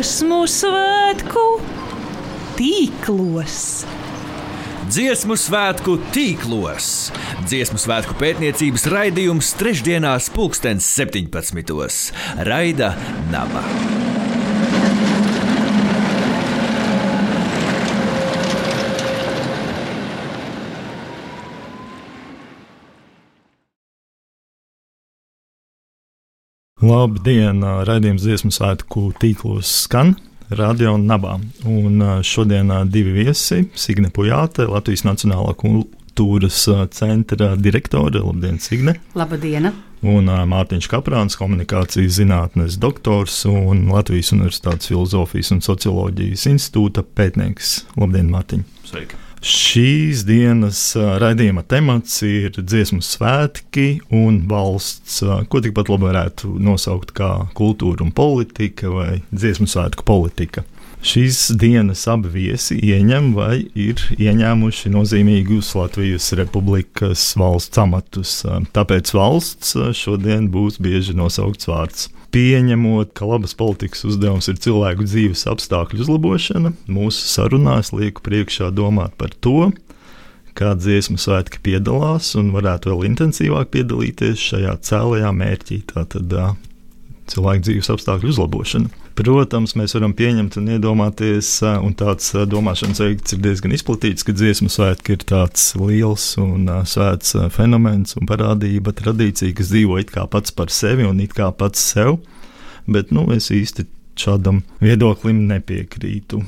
dziesmu svētku tīklos. Dziesmu svētku tīklos. Dziesmu svētku pētniecības raidījums trešdienās, pulkstens 17. Raida Naba. Labdien! Radījums dziesmu svētku tīklos skan radio un nabā. Un šodien divi viesi - Signe Pujāte, Latvijas Nacionālā kultūras centra direktore. Labdien, Signe! Labdien! Un Mārtiņš Kaprāns, komunikācijas zinātnes doktors un Latvijas Universitātes filozofijas un socioloģijas institūta pētnieks. Labdien, Mārtiņ! Sveiki! Šīs dienas raidījuma temats ir dziesmu svētki un valsts, ko tikpat labi varētu nosaukt kā kultūra un politika vai dziesmu svētku politika. Šīs dienas abi viesi ieņem vai ir ieņēmuši nozīmīgus Latvijas Republikas valsts amatus. Tāpēc valsts šodien būs bieži nosaukts vārds pieņemot, ka labas politikas uzdevums ir cilvēku dzīves apstākļu uzlabošana, mūsu sarunās lieku priekšā domāt par to, kā dziesmu svētki piedalās un varētu vēl intensīvāk piedalīties šajā cēlajā mērķī. Tātad cilvēku dzīves apstākļu uzlabošana. Protams, mēs varam pieņemt un iedomāties, un tāds domāšanas veids ir diezgan izplatīts, ka dziesmu svētki ir tāds liels un svēts fenomens un parādība, tradīcija, kas dzīvo it kā pats par sevi un it kā pats sev, bet nu, es īsti šādam viedoklim nepiekrītu.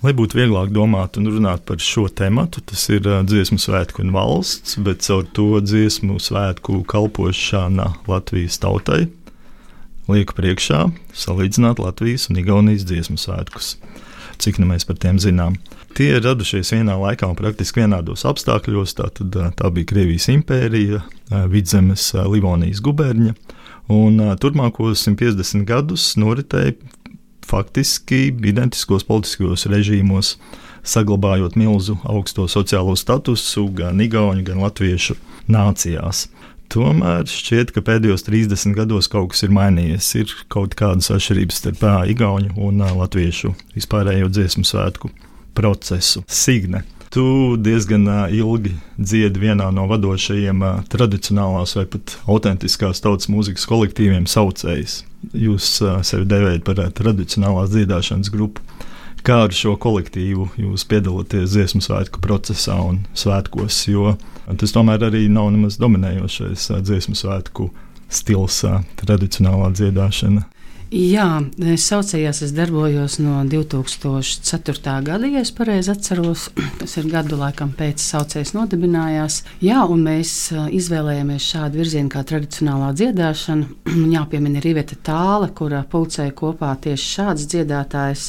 Lai būtu vieglāk domāt un runāt par šo tēmu, tas ir dziesmu svētku un valsts, bet caur to dziesmu svētku kalpošana Latvijas tautai, lieku priekšā salīdzināt Latvijas un Igaunijas dziesmu svētkus. Cik nu mēs par tiem zinām? Tie ir radušies vienā laikā un praktiski vienādos apstākļos. Tā, tad, tā bija Krievijas impērija, Vidzemes, Livonijas guberņa. Un turpmākos 150 gadus noritēja faktiski identiskos politiskos režīmos, saglabājot milzu augsto sociālo statusu gan Igaunu, gan Latviešu nācijās. Tomēr šķiet, ka pēdējos 30 gados kaut kas ir mainījies. Ir kaut kādas atšķirības starp Igaunu un Latviešu vispārējo dziesmu svētku procesu. Signe. Tu diezgan ilgi dziedi vienā no vadošajiem tradicionālās vai pat autentiskās tautas mūzikas kolektīviem saucējs. Jūs sevi devējat par tradicionālās dziedāšanas grupu. Kā ar šo kolektīvu jūs piedalāties dziesmu svētku procesā un svētkos? Jo tas tomēr arī nav nemaz dominējošais dziesmu svētku stils, tradicionālā dziedāšana. Jā, es saucējos, es darbojos no 2004. gada, ja es pareizi atceros. Tas ir gadu laikam pēc saucējas nodibinājās. Jā, un mēs izvēlējāmies šādu virzienu kā tradicionālā dziedāšana. Jāpiemina ir Riveta Tāle, kura pulcēja kopā tieši šāds dziedātājs,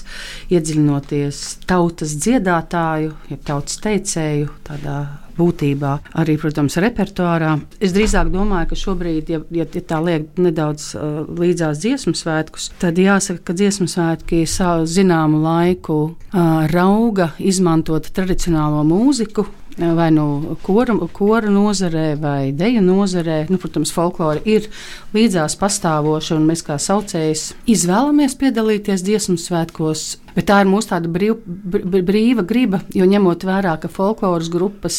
iedziļinoties tautas dziedātāju, jeb tautas teicēju tādā būtībā, arī, protams, repertuārā. Es drīzāk domāju, ka šobrīd, ja, ja, ja tā liek nedaudz uh, līdzās dziesmu svētkus, tad jāsaka, ka dziesmu svētki savu zināmu laiku uh, rauga izmantot tradicionālo mūziku, vai nu kora, kora nozarē, vai deju nozarē. Nu, protams, folklore ir līdzās pastāvoša, un mēs kā saucējs izvēlamies piedalīties dziesmu svētkos. Bet tā ir mūsu tāda brīv, brīva griba, jo ņemot vērā, ka folkloras grupas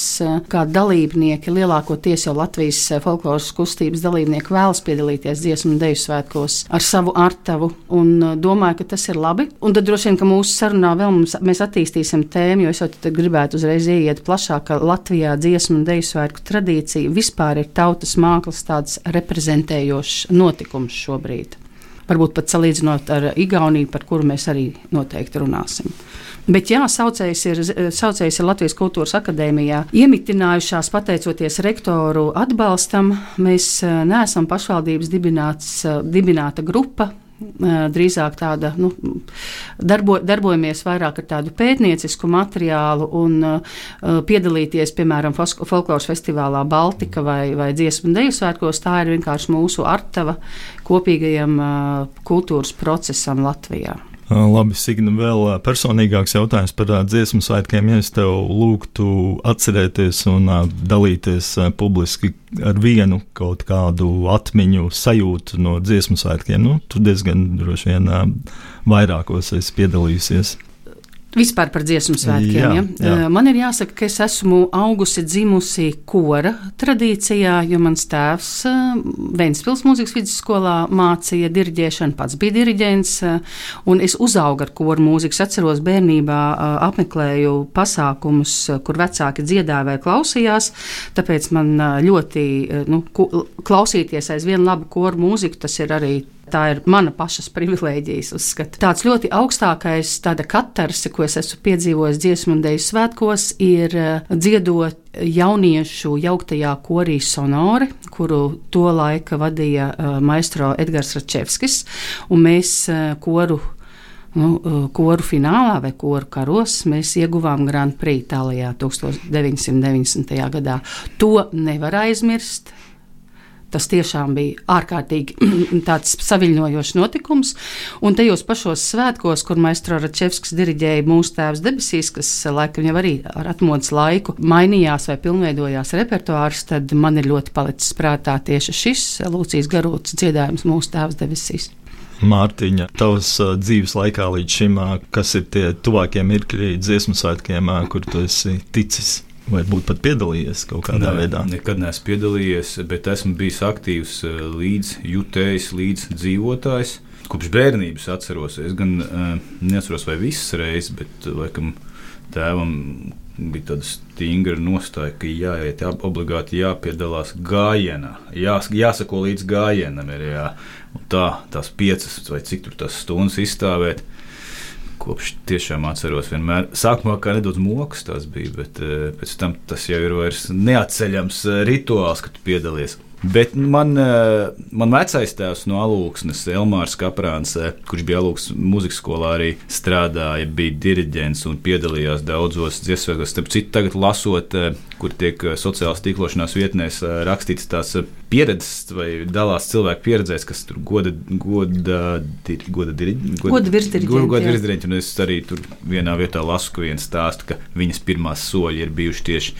kā dalībnieki, lielākoties jau Latvijas folkloras kustības dalībnieki, vēlas piedalīties dziesmu un deju svētkos ar savu artavu, un domāju, ka tas ir labi. Un tad droši vien, ka mūsu sarunā vēl mums, mēs attīstīsim tēmu, jo es jau gribētu uzreiz ieiet plašāk, ka Latvijā dziesmu un deju svētku tradīcija vispār ir tautas mākslas tāds reprezentējošs notikums šobrīd varbūt pat salīdzinot ar Igauniju, par kuru mēs arī noteikti runāsim. Bet jā, saucējs ir, saucējs ir Latvijas Kultūras Akadēmijā. Iemitinājušās pateicoties rektoru atbalstam, mēs eh, neesam pašvaldības dibināts, eh, dibināta grupa, drīzāk tāda, nu, darbo, darbojamies vairāk ar tādu pētniecisku materiālu un piedalīties, piemēram, folkloras festivālā Baltika vai, vai dziesmu un deju svētkos. Tā ir vienkārši mūsu artava kopīgajam kultūras procesam Latvijā. Labi, Signa, vēl personīgāks jautājums par dziesmu svētkiem. Ja es tev lūgtu atcerēties un dalīties publiski ar vienu kaut kādu atmiņu sajūtu no dziesmu svētkiem, nu, tu diezgan droši vien vairākos esi piedalījusies. Vispār par dziesmu svētkiem. Jā, ja? jā. Man ir jāsaka, ka es esmu augusi, dzimusi kora tradīcijā, jo mans tēvs Vēnspils mūzikas vidusskolā mācīja diriģēšanu, pats bija diriģents, un es uzaugu ar koru mūziku. Es atceros bērnībā apmeklēju pasākumus, kur vecāki dziedāja vai klausījās, tāpēc man ļoti nu, klausīties aizvien labu koru mūziku, tas ir arī tā ir mana pašas privilēģijas uzskata. Tāds ļoti augstākais, tāda katarse, ko es esmu piedzīvojis dziesmu un dēļu svētkos, ir eh, dziedot jauniešu jauktajā korī sonore, kuru to laika vadīja uh, maestro Edgars Račevskis, un mēs uh, koru nu, koru finālā vai koru karos mēs ieguvām Grand Prix Itālijā 1990. gadā. To nevar aizmirst. Tas tiešām bija ārkārtīgi tāds saviņojošs notikums. Un tajos pašos svētkos, kur Maestro Račevskis diriģēja mūsu tēvs debesīs, kas laikam jau arī ar atmodas laiku mainījās vai pilnveidojās repertuārs, tad man ir ļoti palicis prātā tieši šis Lūcijas garūts dziedājums mūsu tēvs debesīs. Mārtiņa, tavs uh, dzīves laikā līdz šim, kas ir tie tuvākie mirkļi dziesmu svētkiem, kur tu esi ticis? Vai būt pat piedalījies kaut kādā Nē, veidā? Nekad neesmu piedalījies, bet esmu bijis aktīvs eh, līdz jutējs, līdz dzīvotājs. Kopš bērnības atceros, es gan uh, neatceros vai visas reizes, bet uh, laikam tēvam bija tāda stingra nostāja, ka jāiet, jā, obligāti jāpiedalās gājienā, jās, jāsako līdz gājienam. Ir, jā. Un tā, tās piecas vai cik tur tas stundas izstāvēt kopš tiešām atceros vienmēr. Sākumā kā nedaudz moks tas bija, bet eh, pēc tam tas jau ir vairs neatceļams eh, rituāls, kad piedalies. Bet man, eh, man vecais tēvs no Alūksnes, Elmārs Kaprāns, eh, kurš bija Alūksnes mūzikas skolā, arī strādāja, bija diriģents un piedalījās daudzos dziesmēs. Starp citu, tagad lasot, eh, kur tiek sociālās tīklošanās vietnēs rakstīts tās pieredzes vai dalās cilvēku pieredzēs, kas tur goda, goda, dir, goda, dir, goda, goda virsdiriģenti, un es arī tur vienā vietā lasu, ka viens stāsta, ka viņas pirmās soļi ir bijuši tieši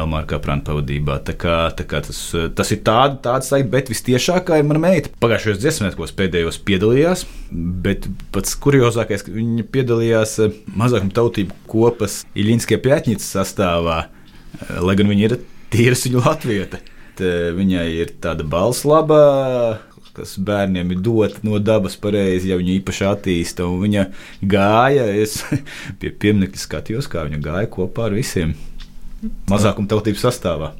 Elmāra Kaprāna pavadībā. Tā kā, tā kā tas, tas ir tāda, tāda saita, bet vistiešākā ir mana meita. Pagājušajos dziesmēs pēdējos piedalījās, bet pats kuriozākais, ka viņa piedalījās eh, mazākuma tautību kopas Iļņiskie pētņicas sastāvā, eh, lai gan viņa ir tīras viņu latvieta. Viņai ir tāda balss laba, kas bērniem ir dota no dabas pareizi, ja viņi īpaši attīsta. Viņa gāja, es pie pieminiekta skatījos, kā viņa gāja kopā ar visiem mazākuma tautības sastāvā.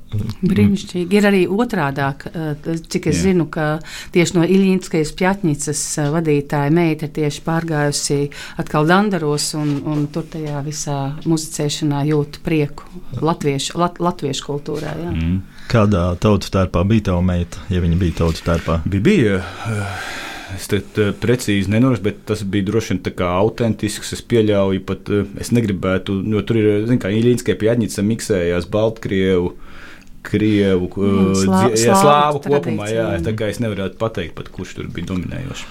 Brīnišķīgi. Ir arī otrādāk, eh, cik es Jā. zinu, ka tieši no Iļņķiskas pjatņicas eh, vadītāja meita tieši pārgājusi atkal Dandaros un, un tur tajā visā muzicēšanā jūt prieku latviešu, lat, latviešu kultūrā. Jā. Mm. Kādā tautu tērpā bija tava meita, ja viņa bija tautu tērpā? Bija, bija. Es te precīzi nenorakstīju, bet tas bija droši vien autentisks. Es pieļauju, pat eh, es negribētu, jo tur ir, zināmā mērā, Ilīnskai pieņģīca miksējās Baltkrievu. Krievu, mm, slā, jā, slāvu kopumā, jā, tā kā es nevaru pateikt, pat, kurš tur bija dominējošs.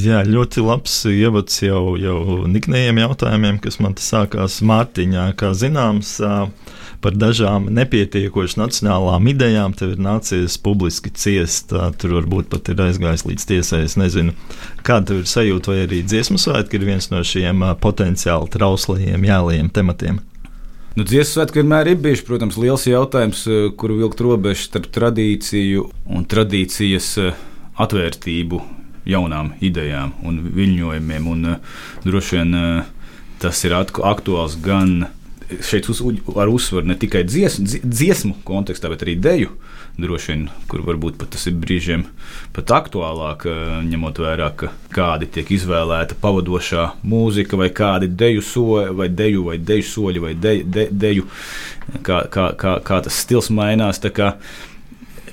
Jā, ļoti labs ievads jau, jau niknējiem jautājumiem, kas man te sākās Mārtiņā. Kā zināms, uh, par dažām nepietiekošām nacionālām idejām tev ir nācies publiski ciest. Tur varbūt pat ir aizgājis līdz tiesai. Es nezinu, kāda ir sajūta, vai arī dziesmu svētki ir viens no šiem potenciāli trauslajiem, jālajiem tematiem. Nu, Dziesmu svētki vienmēr ir bijuši, protams, liels jautājums, kuru vilkt robežu starp tradīciju un tradīcijas atvērtību jaunām idejām un viļņojumiem. Un, droši vien tas ir aktuāls gan šeit uz, ar uzsvaru ne tikai dziesmu, dziesmu kontekstā, bet arī deju. Droši vien, kur varbūt pat tas ir brīžiem pat aktuālāk, eh, ņemot vērā, ka kādi tiek izvēlēta pavadošā mūzika, vai kādi deju soļi, vai deju, vai deju soļi, vai de, de, deju, kā, kā, kā, kā tas stils mainās. Kā,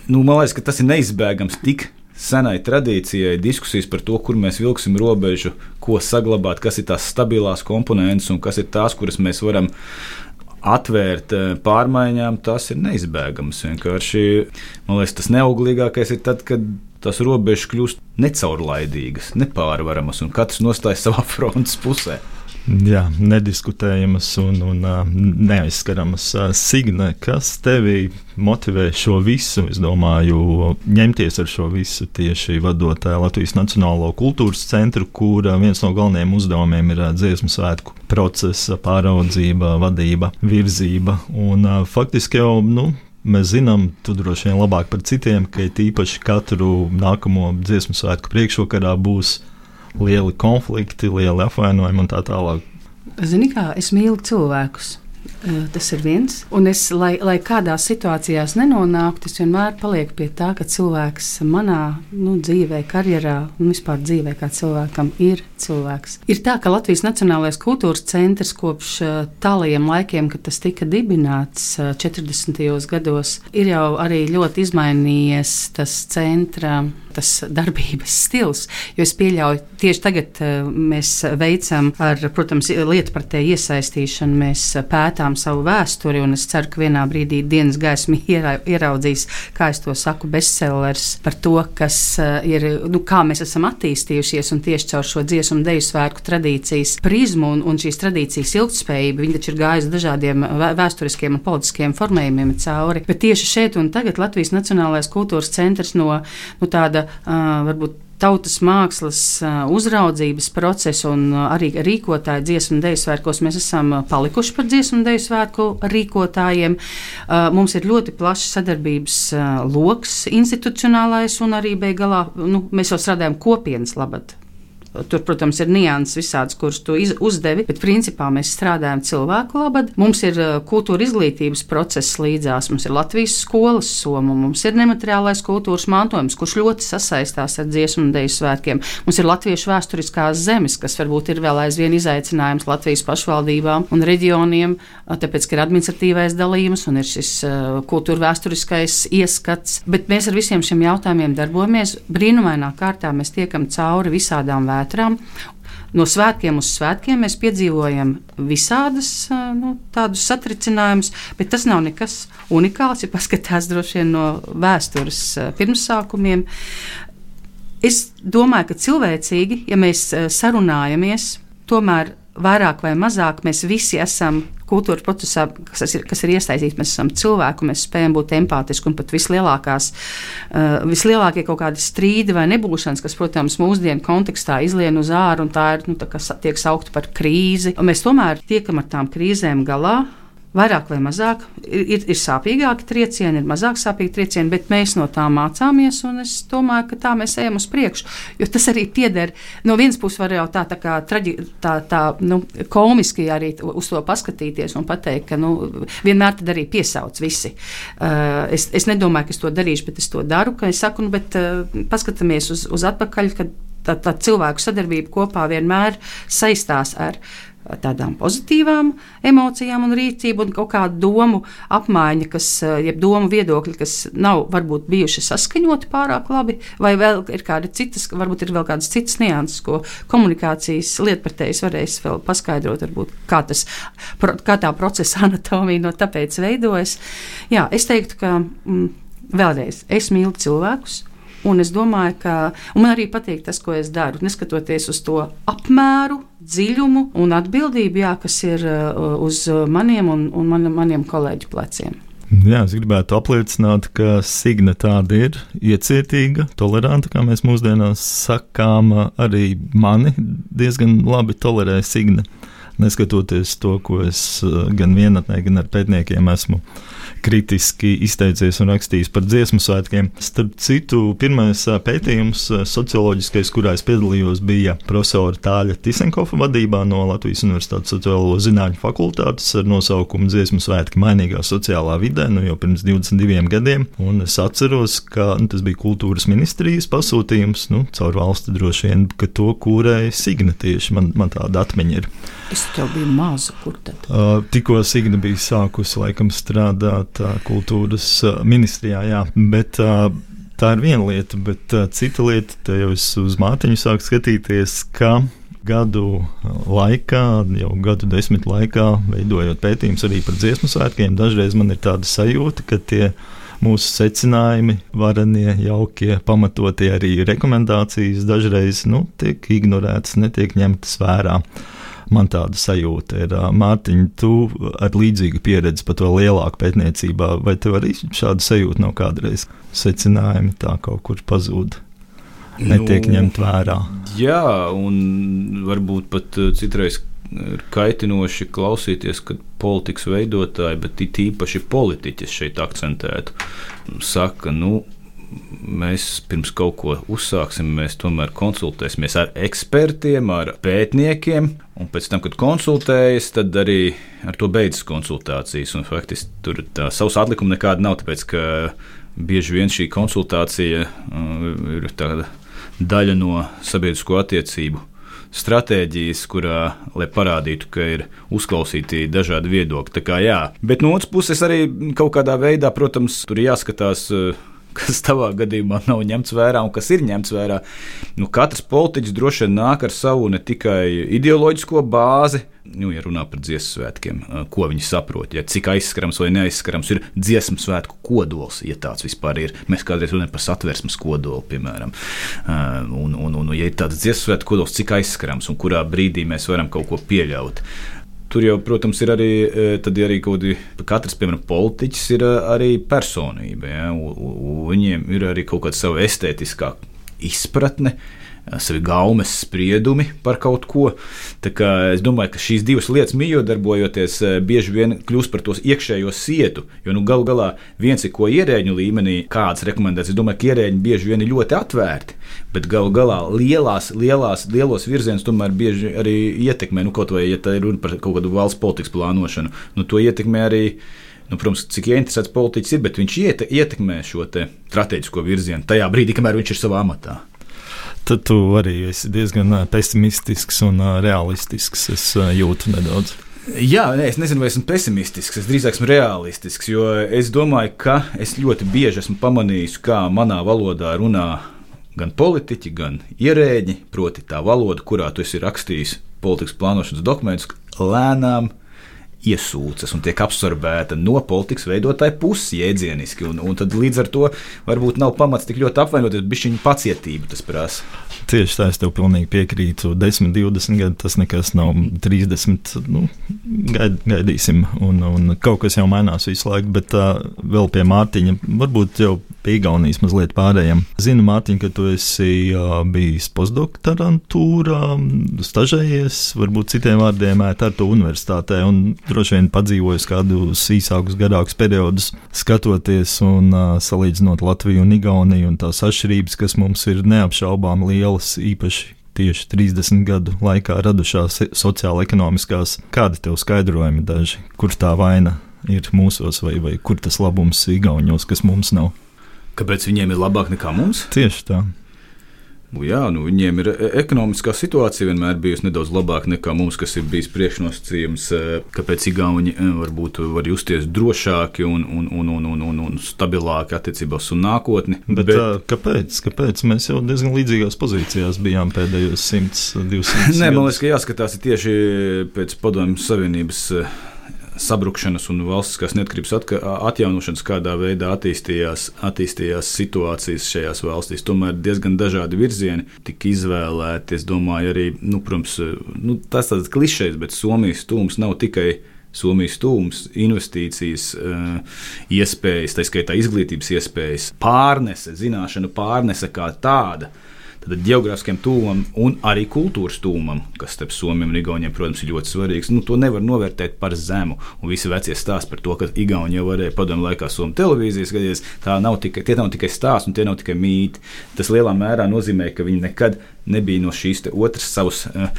nu, man liekas, ka tas ir neizbēgams tik senai tradīcijai diskusijas par to, kur mēs vilksim robežu, ko saglabāt, kas ir tās stabilās komponentes un kas ir tās, kuras mēs varam atvērt eh, pārmaiņām, tas ir neizbēgams. Vienkārši man liekas, tas neauglīgākais ir tad, kad tās robežas kļūst necaurlaidīgas, nepārvaramas, un katrs nostājas savā frontes pusē. Jā, nediskutējamas un, un neaizskaramas. Signe, kas tevi motivē šo visu? Es domāju, ņemties ar šo visu tieši vadot Latvijas Nacionālo kultūras centru, kur viens no galvenajiem uzdevumiem ir dziesmu svētku procesa pāraudzība, vadība, virzība. Un, faktiski jau nu, Mēs zinām, tu droši vien labāk par citiem, ka īpaši katru nākamo dziesmu svētku priekšvakarā būs lieli konflikti, lieli apvainojumi un tā tālāk. Zini, kā es mīlu cilvēkus. Tas ir viens. Un es, lai, lai kādās situācijās nenonāktu, es vienmēr palieku pie tā, ka cilvēks manā nu, dzīvē, karjerā un vispār dzīvē, kā cilvēkam, ir cilvēks. Ir tā, ka Latvijas Nacionālais kultūras centrs kopš tālajiem laikiem, kad tas tika dibināts 40. gados, ir jau arī ļoti izmainījies tas centra tas darbības stils. Jo es pieļauju, tieši tagad mēs veicam, ar, protams, lietu par te iesaistīšanu, mēs pētām savu vēsturi, un es ceru, ka vienā brīdī dienas gaisma ieraudzīs, kā es to saku, bestsellers par to, kas ir, nu, kā mēs esam attīstījušies, un tieši caur šo dziesmu deju svētku tradīcijas prizmu un, un šīs tradīcijas ilgspējību, viņi taču ir gājuši dažādiem vēsturiskiem un politiskiem formējumiem cauri. Bet tieši šeit un tagad Latvijas Nacionālais kultūras centrs no, no tāda varbūt tautas mākslas uzraudzības procesu un arī rīkotāju dziesmu dēļu svētkos mēs esam palikuši par dziesmu dēļu svētku rīkotājiem. Mums ir ļoti plašs sadarbības lokus institucionālais un arī beigās nu, mēs jau strādājam kopienas labad. Tur, protams, ir nianses visādas, kuras tu uzdevi, bet principā mēs strādājam cilvēku labad. Mums ir uh, kultūra izglītības process līdzās, mums ir Latvijas skolas soma, mums ir nemateriālais kultūras mantojums, kurš ļoti sasaistās ar dziesmu un dēļu svētkiem. Mums ir latviešu vēsturiskās zemes, kas varbūt ir vēl aizvien izaicinājums Latvijas pašvaldībām un reģioniem, uh, tāpēc, ka ir administratīvais dalījums un ir šis uh, kultūra vēsturiskais ieskats. Bet mēs ar visiem šiem jautājumiem darbojamies. Brīnumainā kārtā mēs tiekam cauri visādām vērtībām vētrām. No svētkiem uz svētkiem mēs piedzīvojam visādas nu, tādus satricinājumus, bet tas nav nekas unikāls, ja paskatās droši vien no vēstures pirmsākumiem. Es domāju, ka cilvēcīgi, ja mēs sarunājamies, tomēr vairāk vai mazāk mēs visi esam kultūras procesā, kas ir, kas ir iesaistīts. Mēs esam cilvēki, mēs spējam būt empātiski un pat vislielākās, uh, vislielākie kaut kādi strīdi vai nebūšanas, kas, protams, mūsdienu kontekstā izlien uz ārā un tā ir, nu, tā, kas tiek saukta par krīzi. Un mēs tomēr tiekam ar tām krīzēm galā vairāk vai mazāk. Ir, ir sāpīgāki triecieni, ir mazāk sāpīgi triecieni, bet mēs no tā mācāmies. Es domāju, ka tā mēs ejam uz priekšu. Jo tas arī pieder. No vienas puses, var jau tā, tā, kā, traģi, tā, tā nu, komiski arī uz to paskatīties un pateikt, ka nu, vienmēr tad arī piesauc visi. Uh, es, es nedomāju, ka es to darīšu, bet es to daru. Es saku, nu, bet uh, paskatāmies uz, uz atpakaļ, kad tā, tā cilvēku sadarbība kopā vienmēr saistās ar tādām pozitīvām emocijām un rīcību, un kaut kādu domu apmaiņa, kas, eh, jeb domu viedokļi, kas nav varbūt bijuši saskaņoti pārāk labi, vai vēl ir kādi citas, varbūt ir vēl kādas citas nianses, ko komunikācijas lietpratējs varēs vēl paskaidrot, varbūt kā, tas, kā tā procesa anatomija no tāpēc veidojas. Jā, es teiktu, ka mm, vēlreiz es mīlu cilvēkus. Un es domāju, ka man arī patīk tas, ko es daru. Neskatoties uz to apmēru, dziļumu un atbildību, jā, kas ir uh, uz maniem un, un man, maniem kolēģu pleciem. Jā, es gribētu apliecināt, ka Signe tāda ir iecietīga, toleranta, kā mēs mūsdienās sakām. Arī mani diezgan labi tolerē Signe. Neskatoties to, ko es uh, gan vienatnē, gan ar pētniekiem esmu kritiski izteicies un rakstījis par dziesmu svētkiem. Starp citu, pirmais pētījums, socioloģiskais, kurā es piedalījos, bija profesora Tāļa Tisenkofa vadībā no Latvijas Universitātes sociālo zinātņu fakultātes ar nosaukumu Dziesmu svētki mainīgā sociālā vidē, nu jau pirms 22 gadiem. Un es atceros, ka nu, tas bija kultūras ministrijas pasūtījums, nu, caur valsti droši vien, ka to kūrēja Signa tieši. Man, man tāda atmiņa ir. Es tev biju maza, kur tad? Uh, tikko Signa bija sākusi laikam strādāt uh, kultūras uh, ministrijā, jā, bet uh, tā ir viena lieta, bet uh, cita lieta, te jau es uz mātiņu sāku skatīties, ka gadu laikā, jau gadu desmit laikā, veidojot pētījumus arī par dziesmu svētkiem, dažreiz man ir tāda sajūta, ka tie mūsu secinājumi, varenie, jaukie, pamatotie arī rekomendācijas dažreiz nu, tiek ignorētas, netiek ņemtas vērā. Man tāda sajūta ir, Mārtiņ, tu ar līdzīgu pieredzi par to lielāku pētniecībā, vai tev arī šāda sajūta nav kādreiz secinājumi tā kaut kur pazūd? Netiek nu, ņemt vērā. Jā, un varbūt pat citreiz ir kaitinoši klausīties, kad politikas veidotāji, bet it īpaši politiķis šeit akcentētu, saka, nu, mēs pirms kaut ko uzsāksim, mēs tomēr konsultēsimies ar ekspertiem, ar pētniekiem, un pēc tam, kad konsultējas, tad arī ar to beidzas konsultācijas. Un, faktiski tur tā savs atlikuma nekāda nav, tāpēc ka bieži vien šī konsultācija uh, ir daļa no sabiedrisko attiecību stratēģijas, kurā, lai parādītu, ka ir uzklausīti dažādi viedokļi. Tā kā jā, bet no otras puses arī kaut kādā veidā, protams, tur jāskatās. Uh, kas tavā gadījumā nav ņemts vērā un kas ir ņemts vērā. Nu, katrs politiķis droši vien nāk ar savu ne tikai ideoloģisko bāzi, nu, ja runā par dziesmu svētkiem, ko viņi saprot, ja cik aizskarams vai neaizskarams ir dziesmu svētku kodols, ja tāds vispār ir. Mēs kādreiz runājam par satversmes kodolu, piemēram. Un, un, un, ja ir tāds dziesmu svētku kodols, cik aizskarams un kurā brīdī mēs varam kaut ko pieļaut. Tur jau, protams, ir arī, e, arī kaut kādi, katrs, piemēram, politiķis ir e, arī personība. Ja? Viņiem ir arī kaut kāda sava estētiskā izpratne, savi gaumes spriedumi par kaut ko. Es domāju, ka šīs divas lietas, mījodarbojoties, eh, bieži vien kļūst par tos iekšējo sietu. Jo nu, galu galā viens ir ko ierēģu līmenī, kādas rekomendācijas. Es domāju, ka ierēģi bieži vien ir ļoti atvērti. Bet galu galā lielās, lielās, lielos virzienus tomēr bieži arī ietekmē. Nu, kaut vai, ja tā ir runa par kaut kādu valsts politikas plānošanu, nu, to ietekmē arī nu, protams, cik ieinteresēts politiķis ir, bet viņš ietekmē šo strateģisko virzienu tajā brīdī, kamēr viņš ir savā amatā. Tad tu arī esi diezgan pesimistisks un realistisks. Es jūtu nedaudz. Jā, nē, es nezinu, vai esmu pesimistisks. Es drīzāk esmu realistisks, jo es domāju, ka es ļoti bieži esmu pamanījis, kā manā valodā runā gan politiķi, gan ierēģi. Proti, tā valoda, kurā tu esi rakstījis politikas plānošanas dokumentus, lēnām iesūcas un tiek absorbēta no politikas veidotāja puses jēdzieniski. Un, un tad līdz ar to varbūt nav pamats tik ļoti apvainoties, bet viņa pacietība tas prasa. Tieši tā, es tev pilnīgi piekrītu. 10, 20 gadi tas nekas nav. 30, nu, gaid, gaidīsim. Un, un kaut kas jau mainās visu laiku, bet uh, vēl pie Mārtiņa, varbūt jau pie Igaunijas mazliet pārējiem. Zinu, Mārtiņ, ka tu esi bijis postdoktorantūrā, stažējies, varbūt citiem vārdiem, Tartu universitātē un droši vien padzīvojis kādus īsākus, garākus periodus, skatoties un salīdzinot Latviju un Igauniju un tās atšķirības, kas mums ir neapšaubām lielas, īpaši tieši 30 gadu laikā radušās sociāla-ekonomiskās. Kādi tev skaidrojumi daži, kur tā vaina ir mūsos, vai, vai kur tas labums ir Igaunijos, kas mums nav? Kāpēc viņiem ir labāk nekā mums? Tieši tā. Nu, jā, nu, viņiem ir e, ekonomiskā situācija vienmēr bijusi nedaudz labāka nekā mums, kas ir bijis priekšnosacījums, e, kāpēc Igauni e, varbūt var justies drošāki un, un, un, un, un, un, un stabilāki attiecībā uz nākotni. Bet, bet, kāpēc? kāpēc? Mēs jau diezgan līdzīgās pozīcijās bijām pēdējos 100, 200 gadus. Nē, man liekas, ka jāskatās tieši pēc Padomju Savienības sabrukšanas un valstiskās neatkarības atjaunošanas, kādā veidā attīstījās, attīstījās situācijas šajās valstīs. Tomēr diezgan dažādi virzieni tika izvēlēti. Es domāju, arī nu, protams, nu, tas tāds klišejs, bet Somijas stūms nav tikai. Somijas stūms, investīcijas, iespējas, tā skaitā izglītības iespējas, pārnese, zināšanu pārnese kā tāda. Tad geogrāfiskiem tūmam un arī kultūras tūmam, kas starp Somiem un Igauniem, protams, ir ļoti svarīgs. Nu, to nevar novērtēt par zemu. Un visi vecie stāsti par to, ka Igauni jau varēja padomu laikā Somijas televīzijas tikai, tie nav tikai stāsti un tie nav tikai mīti. Tas lielā mērā nozīmē, ka viņi nekad nebija no šīs otras savas. Uh,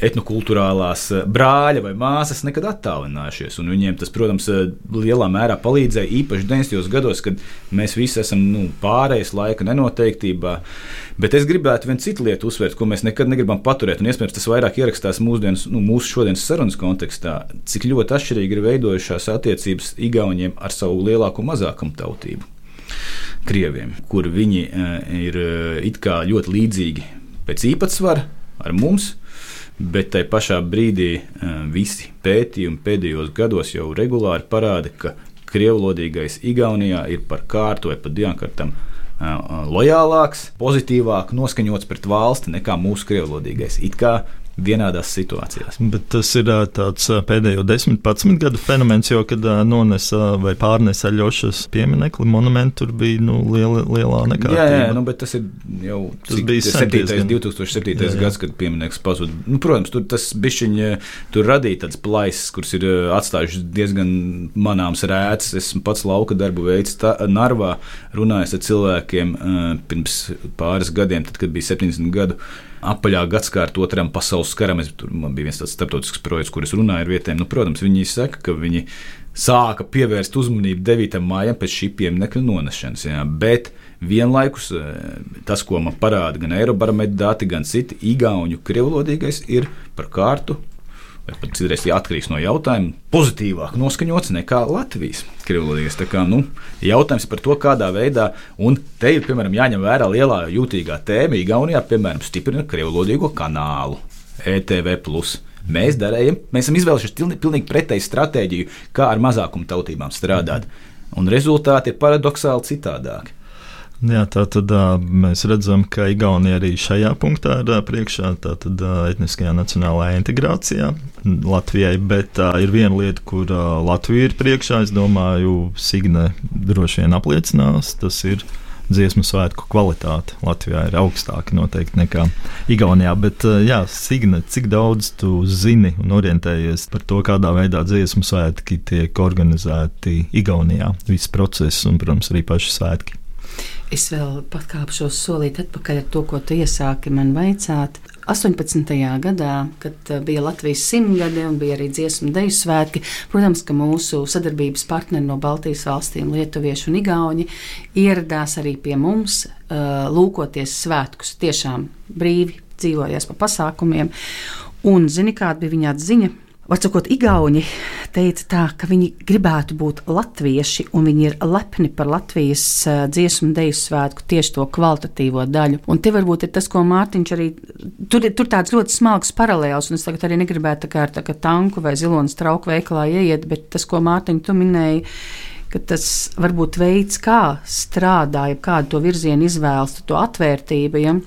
etnokultūrālās eh, brāļa vai māsas nekad attālinājušies. Viņiem tas, protams, eh, lielā mērā palīdzēja īpaši 90. gados, kad mēs visi esam nu, pārējais laika nenoteiktībā. Bet es gribētu vienu citu lietu uzsvērt, ko mēs nekad negribam paturēt. Un iespējams, tas vairāk ierakstās mūsdienas, nu, mūsu šodienas sarunas kontekstā, cik ļoti atšķirīgi ir veidojušās attiecības Igauniem ar savu lielāko un mazākumu tautību. Krieviem, kur viņi ir ļoti līdzīgi pēc īpatsvara ar mums, bet tai pašā brīdī eh, visi pētījumi pēdējos gados jau regulāri parāda, ka krievlodīgais Igaunijā ir par kārtu vai pat diankartam lojālāks, pozitīvāk noskaņots pret valsti nekā mūsu krievlodīgais. It kā vienādās situācijās. Bet tas ir tāds pēdējo 10-15 gadu fenomens, jo, kad nonesa vai pārnesa Ļošas pieminekli, monumentu tur bija nu, liela, lielā nekā. Jā, jā nu, bet tas ir jau tas cik, bija 7, 2007. Jā, jā. gads, kad piemineklis pazuda. Nu, protams, tur tas bišķiņ, tur radīja tāds plaisas, kuras ir atstājušas diezgan manāms rētas. Esmu pats lauka darbu veids tā, Narvā, runājis ar cilvēkiem pirms pāris gadiem, tad, kad bija 70 gadu apaļā gadsimta otram pasaules karam. Es, tur man bija viens tāds starptautisks projekts, kurus runāju ar vietējiem. Nu, protams, viņi saka, ka viņi sāka pievērst uzmanību 9. maijam pēc šī pieminiekta nonešanas. Jā, bet vienlaikus eh, tas, ko man parāda gan Eirobarometra dati, gan citi igauņu krievlodīgais, ir par kārtu vai pat citreiz atkarīgs no jautājuma, pozitīvāk noskaņots nekā Latvijas kā nu, jautājums par to, kādā veidā, un te ir piemēram jāņem vērā lielā jūtīgā tēma, Igaunijā, piemēram, stiprina krievlodīgo kanālu ETV. Mēs darējam, mēs esam izvēlējušies pilnīgi pretēju stratēģiju, kā ar mazākumu tautībām strādāt, un rezultāti ir paradoxāli citādāki. Jā, tā tad mēs redzam, ka Igaunija arī šajā punktā ir priekšā, tātad etniskajā nacionālajā integrācijā Latvijai, bet uh, ir viena lieta, kur Latvija ir priekšā, es domāju, Signe droši vien apliecinās, tas ir dziesmu svētku kvalitāte Latvijā ir augstāka noteikti nekā Igaunijā. Bet, jā, Signe, cik daudz tu zini un orientējies par to, kādā veidā dziesmu svētki tiek organizēti Igaunijā, viss process un, protams, arī paši svētki? Es vēl pakāpšos solīt atpakaļ ar to, ko tu iesāki man veicāt. 18. gadā, kad uh, bija Latvijas simtgade un bija arī dziesmu deju svētki, protams, ka mūsu sadarbības partneri no Baltijas valstīm, Lietuvieši un Igauni, ieradās arī pie mums, uh, lūkoties svētkus. Tiešām brīvi dzīvojas pa pasākumiem. Un zini, kāda bija viņa atziņa? Vārdsakot, Igauni teica tā, ka viņi gribētu būt latvieši, un viņi ir lepni par Latvijas uh, dziesmu un deju svētku tieši to kvalitatīvo daļu. Un te varbūt ir tas, ko Mārtiņš arī, tur ir tāds ļoti smalks paralēls, un es tagad arī negribētu tā kā ar tā kā tanku vai zilonas trauku veikalā ieiet, bet tas, ko Mārtiņš tu minēji, ka tas varbūt veids, kā strādāja, kādu to virzienu izvēlas, to atvērtību. Ja?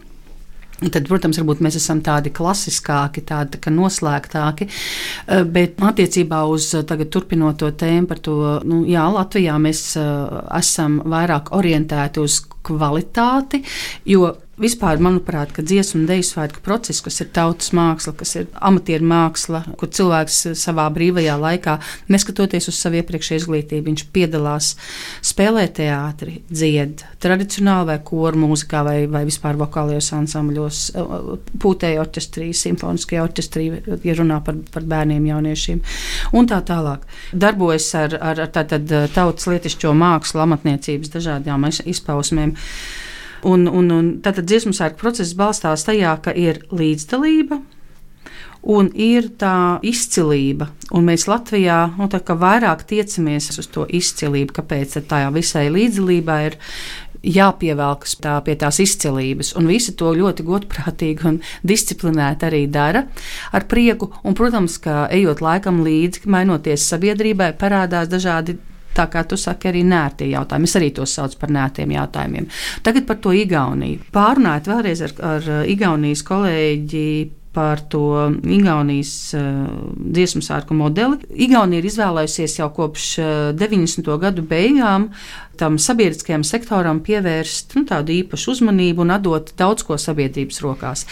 Tad, protams, mēs esam tādi klasiskāki, tādi tā noslēgtāki. Eh, bet attiecībā uz eh, tagad turpinot to tēmu par to, nu, jā, Latvijā mēs eh, esam vairāk orientēti uz kvalitāti, jo Vispār, manuprāt, ka dziesmu un dēļu svētku process, kas ir tautas māksla, kas ir amatieru māksla, kur cilvēks savā brīvajā laikā, neskatoties uz savu iepriekšēju izglītību, viņš piedalās, spēlē teātri, dzied tradicionāli vai koru mūzikā vai, vai vispār vokālajos ansambļos, pūtēju orķestrī, simfoniskajā orķestrī, ja runā par, par bērniem, jauniešiem un tā tālāk. Darbojas ar, ar, ar tātad tautas lietišķo mākslu, amatniecības dažādām izpausmēm. Un, un, un tātad dziesmu sērku process balstās tajā, ka ir līdzdalība, un ir tā izcilība. Un mēs Latvijā nu, vairāk tiecamies uz to izcilību, kāpēc tā visai līdzdalībai ir jāpievelkas tā pie tās izcilības. Un visi to ļoti godprātīgi un disciplinēti arī dara ar prieku. Un, protams, ka ejot laikam līdzi, mainoties sabiedrībai, parādās dažādi tā kā tu saki, arī nērtie jautājumi. Es arī tos saucu par nērtiem jautājumiem. Tagad par to Igauniju. Pārunājot vēlreiz ar, ar Igaunijas kolēģi par to Igaunijas uh, dziesmu sārku modeli. Igaunija ir izvēlējusies jau kopš uh, eh, 90. gadu beigām tam sabiedriskajam sektoram pievērst nu, tādu īpašu uzmanību un atdot daudz ko sabiedrības rokās.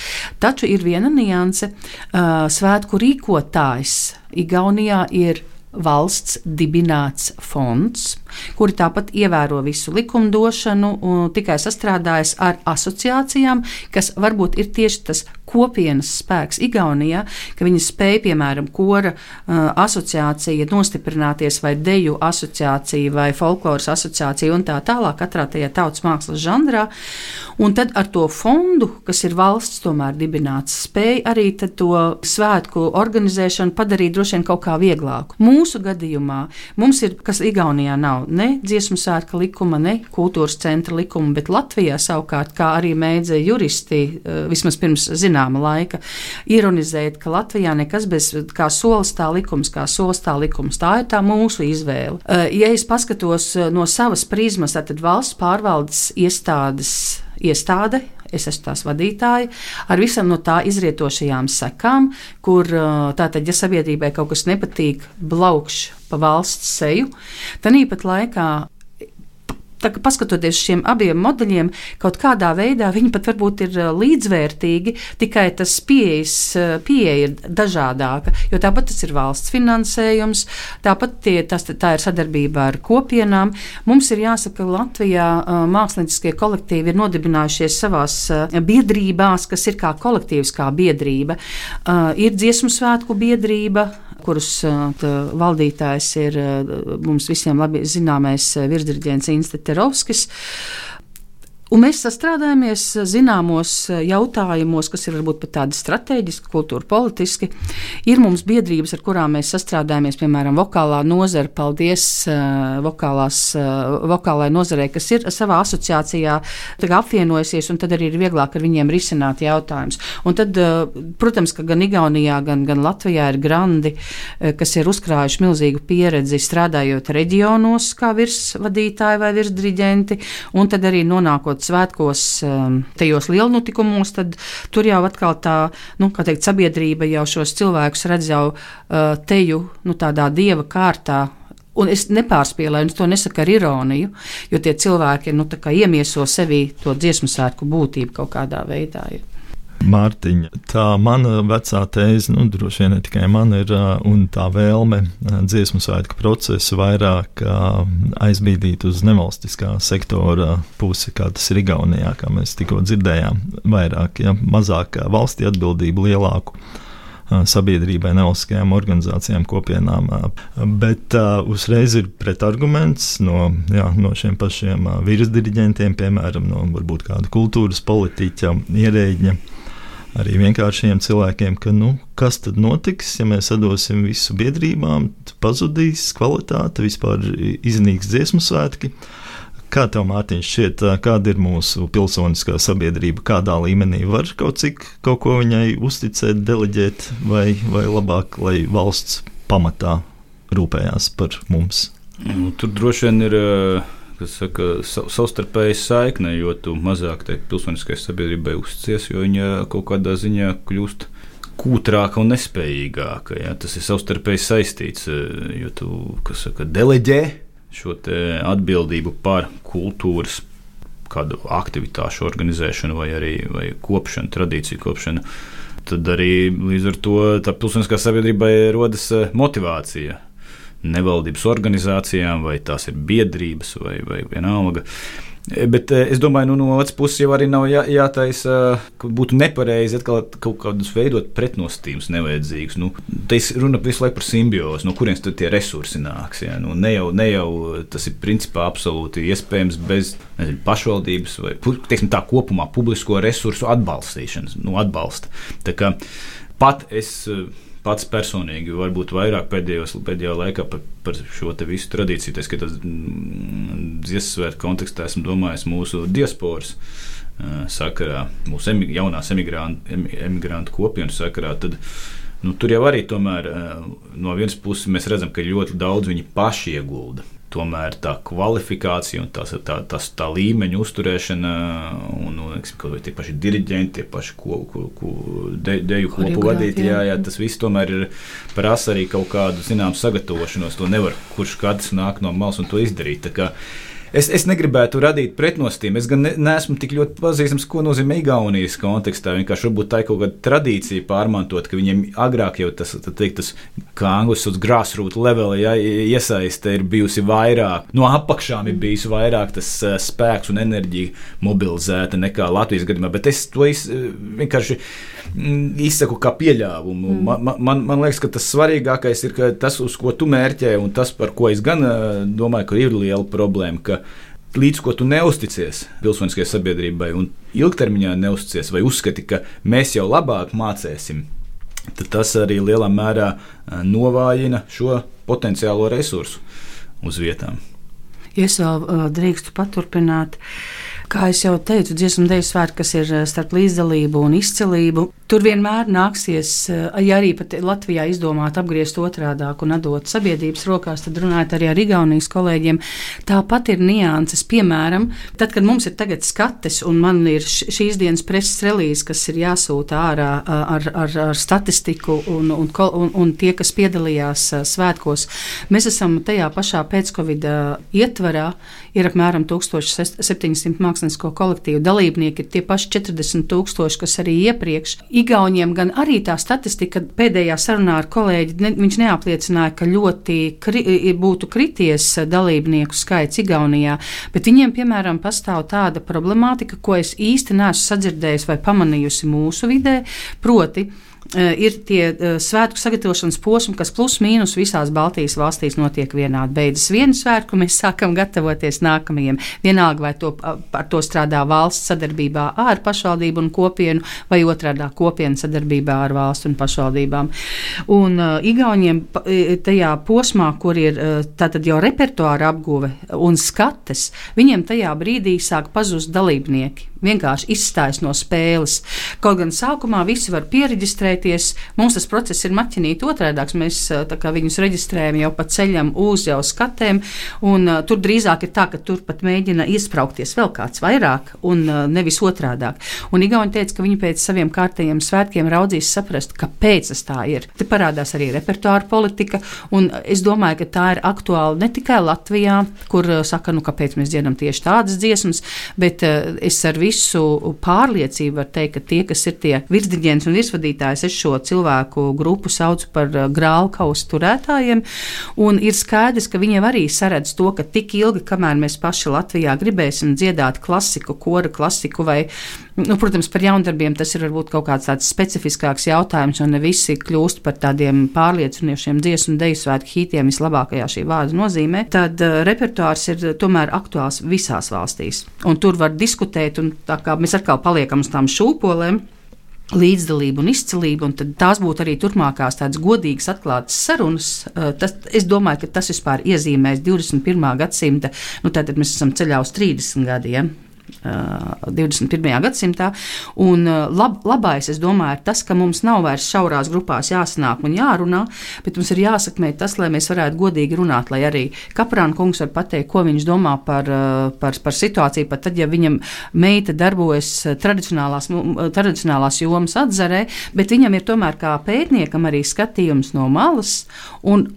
Taču ir viena nianse. Uh, svētku rīkotājs Igaunijā ir valsts dibināts fonds, kuri tāpat ievēro visu likumdošanu tikai sastrādājas ar asociācijām, kas varbūt ir tieši tas kopienas spēks Igaunijā, ka viņi spēja, piemēram, kora uh, asociācija nostiprināties vai deju asociācija vai folkloras asociācija un tā tālāk katrā tajā tautas mākslas žanrā. Un tad ar to fondu, kas ir valsts tomēr dibināts, spēja arī to svētku organizēšanu padarīt droši vien kaut kā vieglāku. Mūsu gadījumā mums ir, kas Igaunijā nav, nav ne dziesmu svētka likuma, ne kultūras centra likuma, bet Latvijā savukārt, kā arī mēdza juristi, uh, vismaz pirms zināma laika, ironizēt, ka Latvijā nekas bez kā solis tā likums, kā solis tā likums. Tā ir tā mūsu izvēle. Uh, ja es paskatos no savas prizmas, tad valsts pārvaldes iestādes iestāde, es esmu tās vadītāja, ar visam no tā izrietošajām sekām, kur tātad, ja sabiedrībai kaut kas nepatīk, blaukš pa valsts seju, tad īpat laikā Tā, paskatoties uz šiem abiem modeļiem, kaut kādā veidā viņi pat varbūt ir līdzvērtīgi, tikai tas pieejas, pieeja ir dažādāka. Jo tāpat tas ir valsts finansējums, tāpat tie, tas, tā ir sadarbība ar kopienām. Mums ir jāsaka, ka Latvijā mākslinieckie kolektīvi ir nodibinājušies savās biedrībās, kas ir kā kolektīvs, kā biedrība. Ir dziesmu svētku biedrība, kurus valdītājs ir mums visiem labi zināmais virsdirigents Insta Terovskis. Un mēs sastrādājamies zināmos jautājumos, kas ir varbūt pat tādi strateģiski, kultūra politiski. Ir mums biedrības, ar kurām mēs sastrādājamies, piemēram, vokālā nozara. Paldies uh, vokālās, vokālai nozarei, kas ir savā asociācijā apvienojusies, un tad arī ir vieglāk ar viņiem risināt jautājumus. Un tad, protams, ka gan Igaunijā, gan, gan Latvijā ir grandi, kas ir uzkrājuši milzīgu pieredzi strādājot reģionos kā virsvadītāji vai virsdiriģenti, un tad arī nonākot svētkos, um, tajos lielnotikumos, tad tur jau atkal tā, nu, kā teikt, sabiedrība jau šos cilvēkus redz jau uh, teju, nu, tādā dieva kārtā. Un es nepārspīlēju, un to nesaku ar ironiju, jo tie cilvēki nu, iemieso sevī to dziesmu sērku būtību kaut kādā veidā. Ja. Mārtiņa. Tā mana vecā tēze, nu, droši vien ne tikai man ir, un tā vēlme dziesmu svētku procesu vairāk aizbīdīt uz nevalstiskā sektora pusi, kā tas ir Igaunijā, kā mēs tikko dzirdējām. Vairāk, ja mazāk valstī atbildību, lielāku sabiedrībai, nevalstiskajām organizācijām, kopienām. Bet uh, uzreiz ir pretarguments no, jā, no šiem pašiem virsdirigentiem, piemēram, no varbūt kāda kultūras politiķa, ierēģņa arī vienkāršiem cilvēkiem, ka nu, kas tad notiks, ja mēs atdosim visu biedrībām, pazudīs kvalitāte, vispār iznīks dziesmu svētki. Kā tev, Mārtiņš, šķiet, kāda ir mūsu pilsoniskā sabiedrība, kādā līmenī var kaut cik kaut ko viņai uzticēt, deleģēt, vai, vai labāk, lai valsts pamatā rūpējās par mums? Nu, tur droši vien ir. Uh kas saka, savstarpēji saikne, jo tu mazāk tai pilsoniskai sabiedrībai uzticies, jo viņa kaut kādā ziņā kļūst kūtrāka un nespējīgāka. Ja? Tas ir savstarpēji saistīts, eh, jo tu saka, deleģē šo atbildību par kultūras kādu aktivitāšu organizēšanu vai arī vai kopšanu, tradīciju kopšanu. Tad arī līdz ar to pilsoniskā sabiedrībai rodas eh, motivācija nevaldības organizācijām, vai tās ir biedrības, vai, vai vienalga. Bet eh, es domāju, nu, no otras puses jau arī nav jā, jātaisa, ka būtu nepareizi atkal kaut kādus veidot pretnostīmus nevajadzīgus. Nu, te ir runa visu laiku par simbiozi, no kurienes tad tie resursi nāks. Jā. Nu, ne, jau, ne jau tas ir principā absolūti iespējams bez nezinu, pašvaldības vai teiksim, tā kopumā publisko resursu atbalstīšanas, nu, atbalsta. Tā kā pat es pats personīgi, varbūt vairāk pēdējos, pēdējā laikā par, par šo visu tradīciju, tas, ka tas mm, dziesmu svētku kontekstā esmu domājis mūsu diasporas sakarā, mūsu emig jaunās emigrantu, emigrantu kopienas sakarā. Tad, nu, tur jau arī tomēr, no vienas puses mēs redzam, ka ļoti daudz viņi paši iegulda tomēr tā kvalifikācija un tās, tā, tas, tā līmeņa uzturēšana, un, un neksim, tie paši diriģenti, tie paši ko, ko, ko de, deju kopu vadītāji, jā, jā, tas viss tomēr ir prasa arī kaut kādu zināmu sagatavošanos. To nevar kurš katrs nāk no malas un to izdarīt. Es, es negribētu radīt pretnostīm. Es gan ne, neesmu tik ļoti pazīstams, ko nozīmē Igaunijas kontekstā. Vienkārši varbūt tā ir kaut kāda tradīcija pārmantot, ka viņiem agrāk jau tas, teikt, tas kā angļuiski sauc, grassroots level, ja, iesaiste ir bijusi vairāk. No apakšām ir bijis vairāk tas uh, spēks un enerģija mobilizēta nekā Latvijas gadījumā. Bet es to es, vienkārši mm, izsaku kā pieļāvumu. Mm. Man, man, man liekas, ka tas svarīgākais ir tas, uz ko tu mērķē, un tas, par ko es gan uh, domāju, ka ir liela problēma līdz ko tu neusticies pilsoniskajai sabiedrībai un ilgtermiņā neusticies vai uzskati, ka mēs jau labāk mācīsim, tad tas arī lielā mērā novājina šo potenciālo resursu uz vietām. Es vēl uh, drīkstu paturpināt, kā jau teicu, dziesmu dēļu svētki, kas ir starp līdzdalību un izcilību, Tur vienmēr nāksies, eh, ja arī Latvijā izdomāt apgriezt otrādi un atdot sabiedrības rokās, tad runājot arī ar Igaunijas kolēģiem. Tāpat ir nianses. Piemēram, tad, kad mums ir tagad skates un man ir šīs dienas preses relīze, kas ir jāsūta ārā ar, ar, ar statistiku un, un, un, un tie, kas piedalījās svētkos, mēs esam tajā pašā pēc-covid ietvarā. Ir apmēram 1700 mākslinieko kolektīvu dalībnieki, ir tie paši 40 tūkstoši, kas arī iepriekš. Igauniem gan arī tā statistika pēdējā sarunā ar kolēģi, ne, viņš neapliecināja, ka ļoti kri, būtu krities dalībnieku skaits Igaunijā, bet viņiem, piemēram, pastāv tāda problemātika, ko es īsti neesmu sadzirdējusi vai pamanījusi mūsu vidē, proti, ir tie eh, svētku sagatavošanas posmi, kas plus mīnus visās Baltijas valstīs notiek vienādi. Beidzas vienu svētku, mēs sākam gatavoties nākamajiem. Vienalga, vai to, ar to strādā valsts sadarbībā ar pašvaldību un kopienu, vai otrādā kopiena sadarbībā ar valstu un pašvaldībām. Un uh, Igauniem tajā posmā, kur ir tātad jau repertuāra apguve un skates, viņiem tajā brīdī sāk pazust dalībnieki vienkārši izstājas no spēles. Kaut gan sākumā visi var pieregistrēties, mums tas process ir maķinīt otrādāks. Mēs viņus reģistrējam jau pa ceļam uz jau skatēm, un uh, tur drīzāk ir tā, ka tur pat mēģina iesprāgties vēl kāds vairāk, un uh, nevis otrādāk. Un Igauni teica, ka viņi pēc saviem kārtējiem svētkiem raudzīs saprast, kāpēc tas tā ir. Te parādās arī repertuāra politika, un es domāju, ka tā ir aktuāla ne tikai Latvijā, kur uh, saka, nu kāpēc mēs dziedam tieši tādas dziesmas, bet uh, es ar visu visu pārliecību var teikt, ka tie, kas ir tie virsdiģents un virsvadītājs, es šo cilvēku grupu saucu par uh, grālkausu turētājiem. Un ir skaidrs, ka viņiem arī saredz to, ka tik ilgi, kamēr mēs paši Latvijā gribēsim dziedāt klasiku, kora klasiku vai Nu, protams, par jaundarbiem tas ir varbūt kaut kāds tāds specifiskāks jautājums, un ne visi kļūst par tādiem pārliecinošiem dziesmu un deju svētku hītiem vislabākajā šī vārda nozīmē. Tad uh, repertuārs ir tomēr aktuāls visās valstīs. Un tur var diskutēt, un tā kā mēs atkal paliekam uz tām šūpolēm līdzdalību un izcilību, un tās būtu arī turpmākās tādas godīgas, atklātas sarunas. Tas, es domāju, ka tas vispār iezīmēs 21. gadsimta, nu tātad mēs esam ceļā uz 30 gadiem. 21. gadsimtā. Un lab, labais, es domāju, ir tas, ka mums nav vairs šaurās grupās jāsanāk un jārunā, bet mums ir jāsakmē tas, lai mēs varētu godīgi runāt, lai arī kaprāna kungs var pateikt, ko viņš domā par, par, par situāciju, pat tad, ja viņam meita darbojas tradicionālās, tradicionālās jomas atzarē, bet viņam ir tomēr kā pētniekam arī skatījums no malas. Un,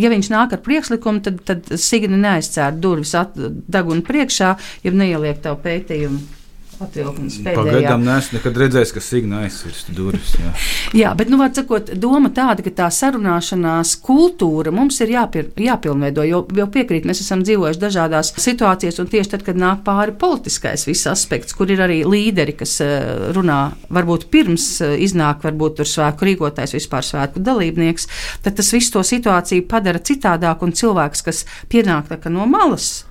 ja viņš nāk ar priekšlikumu, tad, tad Signa neaizcēra durvis deguna priekšā, ja neieliek tavu pētījumu atvilkums pēdējā. Pagaidām neesmu nekad redzējis, ka Signa aizsirst durvis. Jā. jā, bet, nu, var sakot, doma tāda, ka tā sarunāšanās kultūra mums ir jāpir, jāpilnveido, jo, jo piekrīt, mēs esam dzīvojuši dažādās situācijās, un tieši tad, kad nāk pāri politiskais viss aspekts, kur ir arī līderi, kas eh, runā, varbūt pirms eh, iznāk, varbūt tur svētku rīkotājs, vispār svētku dalībnieks, tad tas visu to situāciju padara citādāk, un cilvēks, kas pienāk no malas,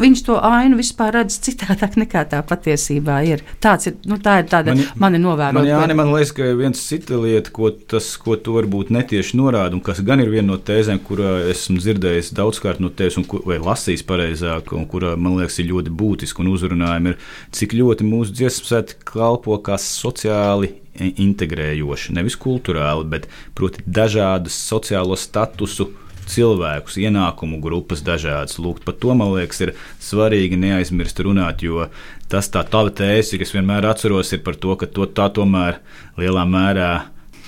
viņš to ainu vispār redz citādāk nekā tā patiesībā ir. Tāds ir, nu, tā ir tāda man, mani novērota. Man, jā, ne, man liekas, ka viens cita lieta, ko tas, ko tu varbūt netieši norāda, un kas gan ir viena no tēzēm, kurā esmu dzirdējis daudzkārt no tevis, un, vai lasījis pareizāk, un kurā man liekas ir ļoti būtiski un uzrunājumi, ir, cik ļoti mūsu dziesmu sēta kalpo kā sociāli integrējoši, nevis kultūrāli, bet proti dažādas sociālo statusu cilvēkus, ienākumu grupas dažādas. Lūk, par to man liekas, ir svarīgi neaizmirst runāt, jo tas tā tava tēze, kas vienmēr atceros, ir par to, ka to tā tomēr lielā mērā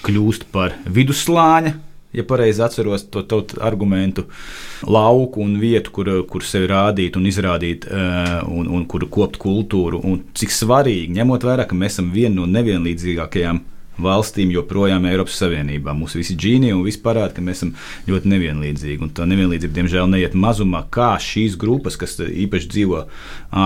kļūst par vidusslāņa. Ja pareizi atceros to tautu argumentu, lauku un vietu, kur, kur sevi rādīt un izrādīt, uh, un, un kur kopt kultūru, un cik svarīgi, ņemot vērā, ka mēs esam viena no nevienlīdzīgākajām valstīm joprojām Eiropas Savienībā. Mūsu visi džīni un viss parāda, ka mēs esam ļoti nevienlīdzīgi. Un tā nevienlīdzība, diemžēl, neiet mazumā, kā šīs grupas, kas īpaši dzīvo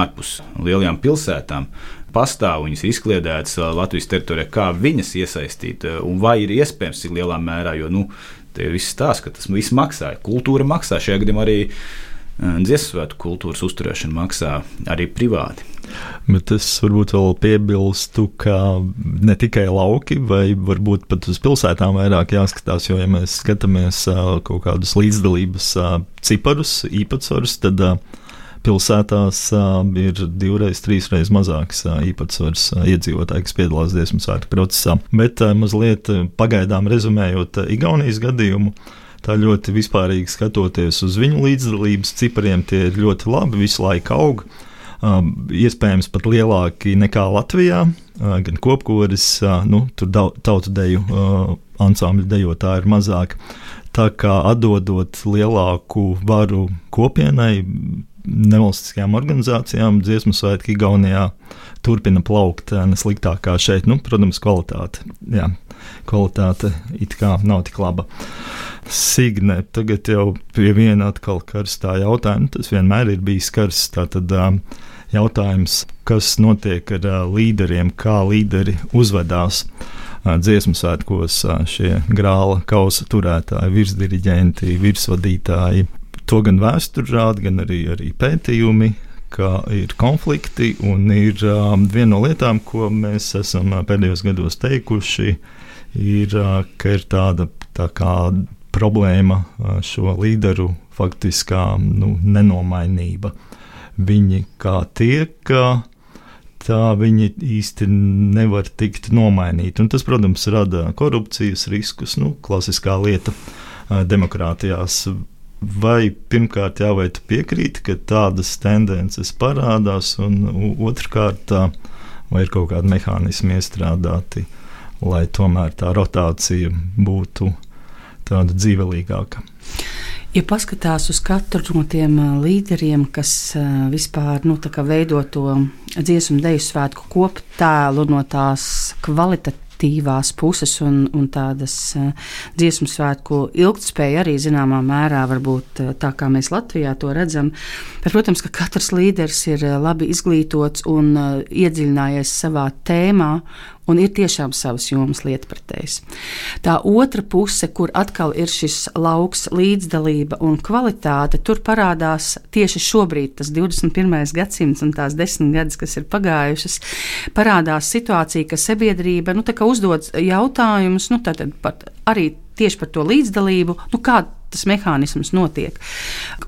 ārpus lielajām pilsētām, pastāv, viņas ir izkliedētas Latvijas teritorijā, kā viņas iesaistīt un vai ir iespējams, cik lielā mērā. Jo, nu, Tie viss tās, ka tas viss maksā. Kultūra maksā. Šajā gadījumā arī dziesmu svētku kultūras uzturēšana maksā arī privāti. Bet es varbūt vēl piebilstu, ka ne tikai lauki, vai varbūt pat uz pilsētām vairāk jāskatās, jo, ja mēs skatāmies kaut kādus līdzdalības ciparus, īpatsvarus, tad pilsētās ir divreiz, trīsreiz mazāks īpatsvars iedzīvotāju, kas piedalās dziesmu svētku procesā. Bet mazliet pagaidām rezumējot Igaunijas gadījumu. Tā ļoti vispārīgi skatoties uz viņu līdzdalības cipariem, tie ir ļoti labi, visu laiku aug. Uh, iespējams, pat lielāki nekā Latvijā. Uh, gan kopkoris, uh, nu, tur tautu deju ansambļu dejotāji ir mazāk. Tā kā atdodot lielāku varu kopienai, nevalstiskajām organizācijām, dziesmu svētki Igaunijā turpina plaukt nesliktāk kā šeit. Nu, protams, kvalitāte. Jā, kvalitāte it kā nav tik laba. Signe, tagad jau pie viena atkal karstā jautājuma. Tas vienmēr ir bijis karsts. Tātad, jautājums, kas notiek ar līderiem, kā līderi uzvedās dziesmu svētkos, šie grāla kausa turētāji, virsdiriģenti, virsvadītāji. To gan vēsture rāda, gan arī, arī pētījumi ir konflikti, un ir um, viena no lietām, ko mēs esam pēdējos gados teikuši, ir, uh, ka ir tāda tā kā problēma uh, šo līderu faktiskā nu, nenomainība. Viņi kā tiek, tā viņi īsti nevar tikt nomainīti. Un tas, protams, rada korupcijas riskus, nu, klasiskā lieta demokrātijās vai pirmkārt, jā, vai tu piekrīti, ka tādas tendences parādās, un otrkārt, vai ir kaut kādi mehānismi iestrādāti, lai tomēr tā rotācija būtu tāda dzīvelīgāka. Ja paskatās uz katru no tiem līderiem, kas vispār nu, veido to dziesmu deju svētku koptēlu no tās kvalitatīvas aktīvās puses un, un tādas dziesmu svētku ilgtspēja arī zināmā mērā varbūt tā, kā mēs Latvijā to redzam. Bet, protams, ka katrs līderis ir labi izglītots un iedziļinājies savā tēmā un ir tiešām savas jomas lietpratējs. Tā otra puse, kur atkal ir šis lauks līdzdalība un kvalitāte, tur parādās tieši šobrīd, tas 21. gadsimts un tās desmit gadus, kas ir pagājušas, parādās situācija, ka sabiedrība nu, uzdod jautājumus, nu, arī tieši par to līdzdalību, nu, kāda tas mehānisms notiek.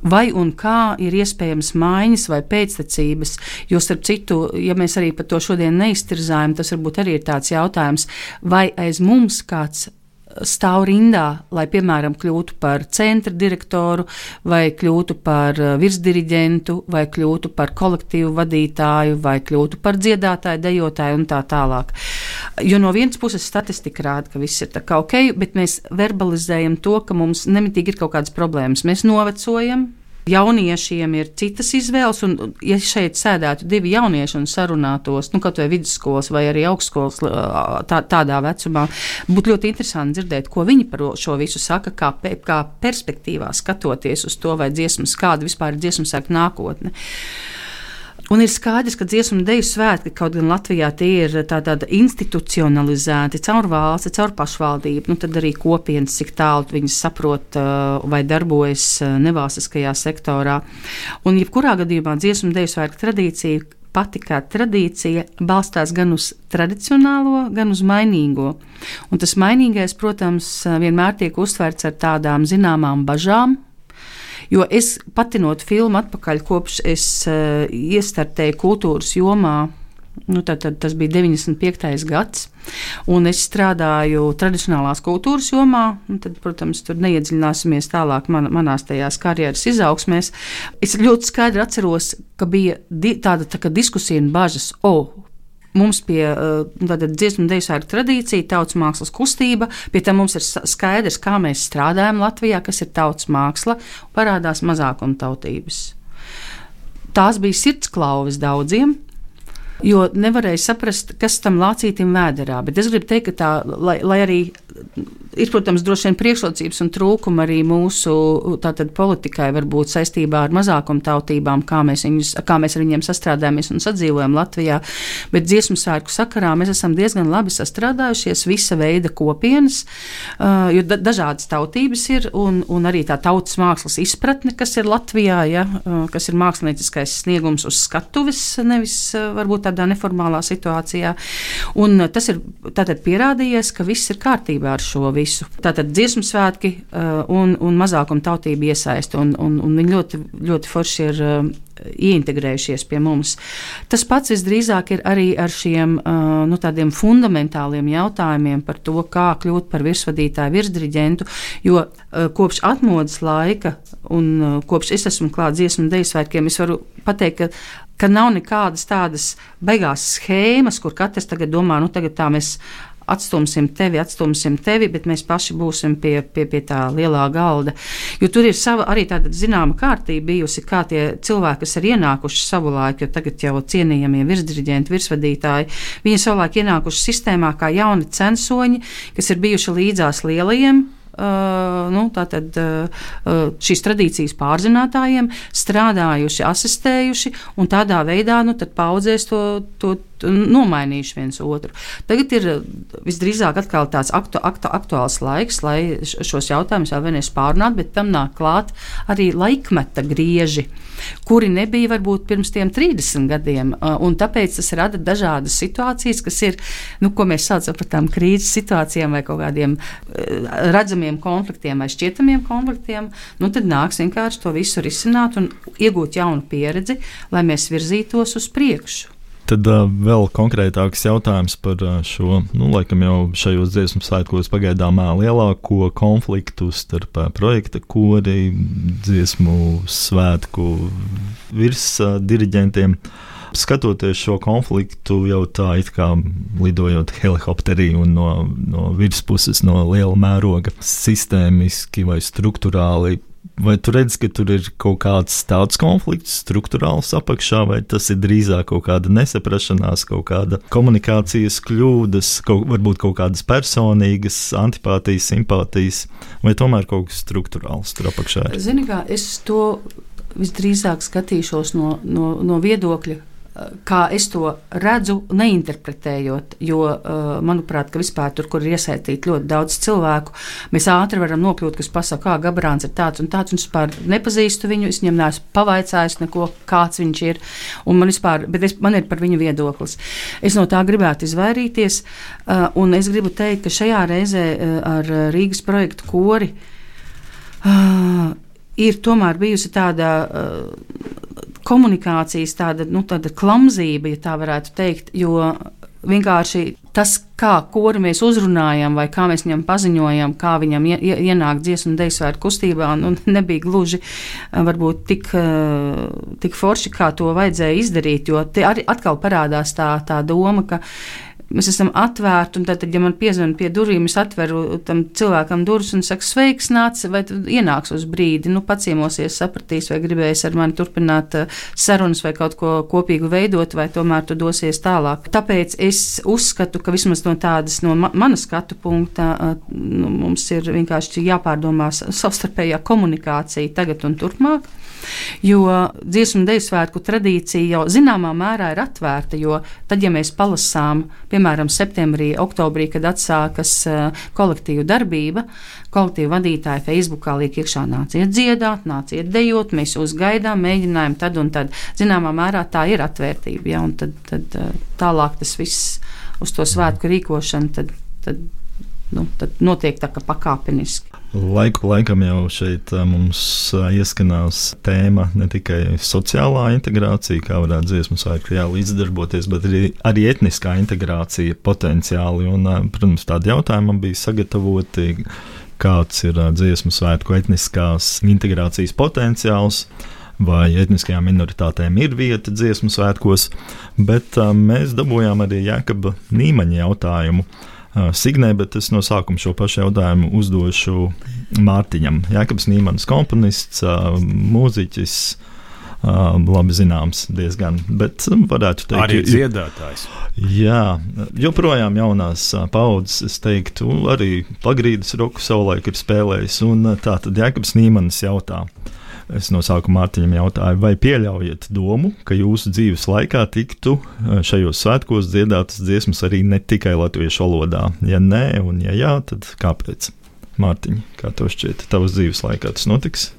Vai un kā ir iespējams maiņas vai pēctecības, jo, starp citu, ja mēs arī par to šodien neiztirzājam, tas varbūt arī ir tāds jautājums, vai aiz mums kāds stāv rindā, lai, piemēram, kļūtu par centra direktoru, vai kļūtu par uh, virsdiriģentu, vai kļūtu par kolektīvu vadītāju, vai kļūtu par dziedātāju, dejotāju un tā tālāk. Jo no vienas puses statistika rāda, ka viss ir ok, bet mēs verbalizējam to, ka mums nemitīgi ir kaut kādas problēmas. Mēs novecojam, Jauniešiem ir citas izvēles, un, ja šeit sēdētu divi jaunieši un sarunātos, nu, kaut vai vidusskolas vai arī augstskolas tā, tādā vecumā, būtu ļoti interesanti dzirdēt, ko viņi par šo visu saka, kā, kā perspektīvā skatoties uz to, vai dziesmas, kāda vispār ir dziesmu sēkļa nākotne. Un ir skaidrs, ka dziesmu dēļu svētki, kaut gan Latvijā tie ir tādā institucionalizēti caur valsti, caur pašvaldību, nu tad arī kopienas, cik tālu viņas saprot uh, vai darbojas uh, nevalstiskajā sektorā. Un jebkurā gadījumā dziesmu dēļu svētku tradīcija pati kā tradīcija balstās gan uz tradicionālo, gan uz mainīgo. Un tas mainīgais, protams, vienmēr tiek uztverts ar tādām zināmām bažām, Jo es patinot filmu atpakaļ, kopš es uh, iestartēju kultūras jomā. Nu, tad, tad tas bija 95. gads, un es strādāju tradicionālās kultūras jomā. Tad, protams, tur neiedziļināsimies tālāk man, manās tajās karjeras izaugsmēs. Es ļoti skaidri atceros, ka bija di tāda tā diskusija un bažas, oh, Mums pie uh, dziesmu dēļu tradīcija, tautas mākslas kustība, pie tam mums ir skaidrs, kā mēs strādājam Latvijā, kas ir tautas māksla, parādās mazākumtautības. Tās bija sirdsklauvis daudziem, jo nevarēja saprast, kas tam lācītim vēderā. Bet es gribu teikt, ka tā, lai, lai arī ir, protams, droši vien priekšrocības un trūkumi arī mūsu tātad, politikai, varbūt saistībā ar mazākumtautībām, kā mēs, viņus, kā mēs ar viņiem sastrādājamies un sadzīvojam Latvijā. Bet dziesmu sērku sakarā mēs esam diezgan labi sastrādājušies, visa veida kopienas, uh, jo da dažādas tautības ir un, un arī tā tautas mākslas izpratne, kas ir Latvijā, ja, uh, kas ir mākslinieckais sniegums uz skatuves, nevis uh, varbūt tādā neformālā situācijā. Un tas ir pierādījies, ka viss ir kārtībā ar šo visu. Tātad dziesmu svētki uh, un, un mazākuma tautība iesaista, un, un, un viņi ļoti, ļoti forši ir uh, ieintegrējušies pie mums. Tas pats visdrīzāk ir arī ar šiem nu, tādiem fundamentāliem jautājumiem par to, kā kļūt par virsvadītāju, virsdiriģentu, jo kopš atmodas laika un kopš es esmu klāts dziesmu un deju svētkiem, es varu pateikt, ka ka nav nekādas tādas beigās schēmas, kur katrs tagad domā, nu tagad tā mēs atstumsim tevi, atstumsim tevi, bet mēs paši būsim pie, pie, pie tā lielā galda. Jo tur ir sava arī tāda zināma kārtība bijusi, kā tie cilvēki, kas ir ienākuši savulaik, jo tagad jau cienījamie virsdiriģenti, virsvadītāji, viņi savulaik ienākuši sistēmā kā jauni censoņi, kas ir bijuši līdzās lielajiem Uh, nu, tātad, uh, šīs tradīcijas pārzinātājiem, strādājuši, asistējuši un tādā veidā nu, paudzēs to, to, nomainījuši viens otru. Tagad ir visdrīzāk atkal tāds aktu, aktu, aktuāls laiks, lai šos jautājumus vēl vienreiz pārunātu, bet tam nāk klāt arī laikmeta grieži, kuri nebija varbūt pirms tiem 30 gadiem. Tāpēc tas rada dažādas situācijas, kas ir, nu, ko mēs saucam par tām krīzes situācijām vai kaut kādiem redzamiem konfliktiem vai šķietamiem konfliktiem. Nu, tad nāks vienkārši to visu risināt un iegūt jaunu pieredzi, lai mēs virzītos uz priekšu. Tad uh, vēl konkrētāks jautājums par uh, šo, nu, laikam jau šajos dziesmu svētkos pagaidām lielāko konfliktu starp uh, projekta kori, dziesmu svētku virsdiriģentiem. Skatoties šo konfliktu, jau tā it kā lidojot helikopterī un no, no virspuses, no liela mēroga, sistēmiski vai struktūrāli Vai tu redzi, ka tur ir kaut kāds tāds konflikts, struktūrāls apakšā, vai tas ir drīzāk kaut kāda nesaprašanās, kaut kāda komunikācijas kļūdas, kaut, varbūt kaut kādas personīgas antipātijas, simpātijas, vai tomēr kaut kas struktūrāls tur apakšā? Zini, kā es to visdrīzāk skatīšos no, no, no viedokļa, kā es to redzu, neinterpretējot. Jo, uh, manuprāt, vispār tur, kur ir iesaistīti ļoti daudz cilvēku, mēs ātri varam nokļūt, kas pasakā, kā Gabrāns ir tāds un tāds, un es vispār nepazīstu viņu, es viņam neesmu pavaicājis neko, kāds viņš ir, un man vispār, bet es, man ir par viņu viedoklis. Es no tā gribētu izvairīties, uh, un es gribu teikt, ka šajā reizē uh, ar Rīgas projektu kori ir tomēr bijusi tāda komunikācijas tāda, nu, tāda klamzība, ja tā varētu teikt, jo vienkārši tas, kā kuru mēs uzrunājam, vai kā mēs viņam paziņojam, kā viņam ienāk dziesmu deju svētku kustībā, nu, nebija gluži varbūt tik, tik forši, kā to vajadzēja izdarīt, jo te arī atkal parādās tā, tā doma, ka mēs esam atvērti. Un tad, ja man piezvanīja pie durvīm, es atveru tam cilvēkam durvis un saku, sveiks, nāc, vai ienāks uz brīdi, nu, paciemosies, sapratīs, vai gribēs ar mani turpināt uh, sarunas vai kaut ko kopīgu veidot, vai tomēr tu dosies tālāk. Tāpēc es uzskatu, ka vismaz no tādas, no ma mana skatu punkta, uh, nu, mums ir vienkārši jāpārdomā savstarpējā komunikācija tagad un turpmāk. Jo dziesmu deju svētku tradīcija jau zināmā mērā ir atvērta, jo tad, ja mēs palasām, piemēram, septembrī, oktobrī, kad atsākas uh, kolektīva darbība, kolektīva vadītāji Facebookā liek iekšā nāciet dziedāt, nāciet dejot, mēs jūs gaidām, mēģinājām tad un tad. Zināmā mērā tā ir atvērtība, ja, un tad, tad uh, tālāk tas viss uz to svētku rīkošanu, tad, tad, nu, tad notiek tā kā pakāpeniski. Laiku laikam jau šeit mums ieskanās tēma ne tikai sociālā integrācija, kā varētu dziesmu svētku līdzdarboties, bet arī, arī etniskā integrācija potenciāli. Un, protams, tādi jautājumi man bija sagatavoti, kāds ir dziesmu svētku etniskās integrācijas potenciāls vai etniskajām minoritātēm ir vieta dziesmu svētkos, bet uh, mēs dabūjām arī Jēkaba Nīmaņa jautājumu. Uh, Signē, bet es no sākuma šo pašu jautājumu uzdošu Mārtiņam. Jēkabs Nīmans, komponists, mūziķis. Labi zināms, diezgan. Bet varētu teikt, arī dziedātājs. Jā, joprojām jaunās paudzes, es teiktu, arī pagrīdes roku savulaik ir spēlējis. Un tā tad Jēkabs Nīmanis jautā. Uh, Es no sākuma Mārtiņam jautāju, vai pieļaujat domu, ka jūsu dzīves laikā tiktu eh, šajos svētkos dziedātas dziesmas arī ne tikai latviešu valodā? Ja nē, un ja jā, tad kāpēc? Mārtiņ, kā tev šķiet, tavas dzīves laikā tas notiks?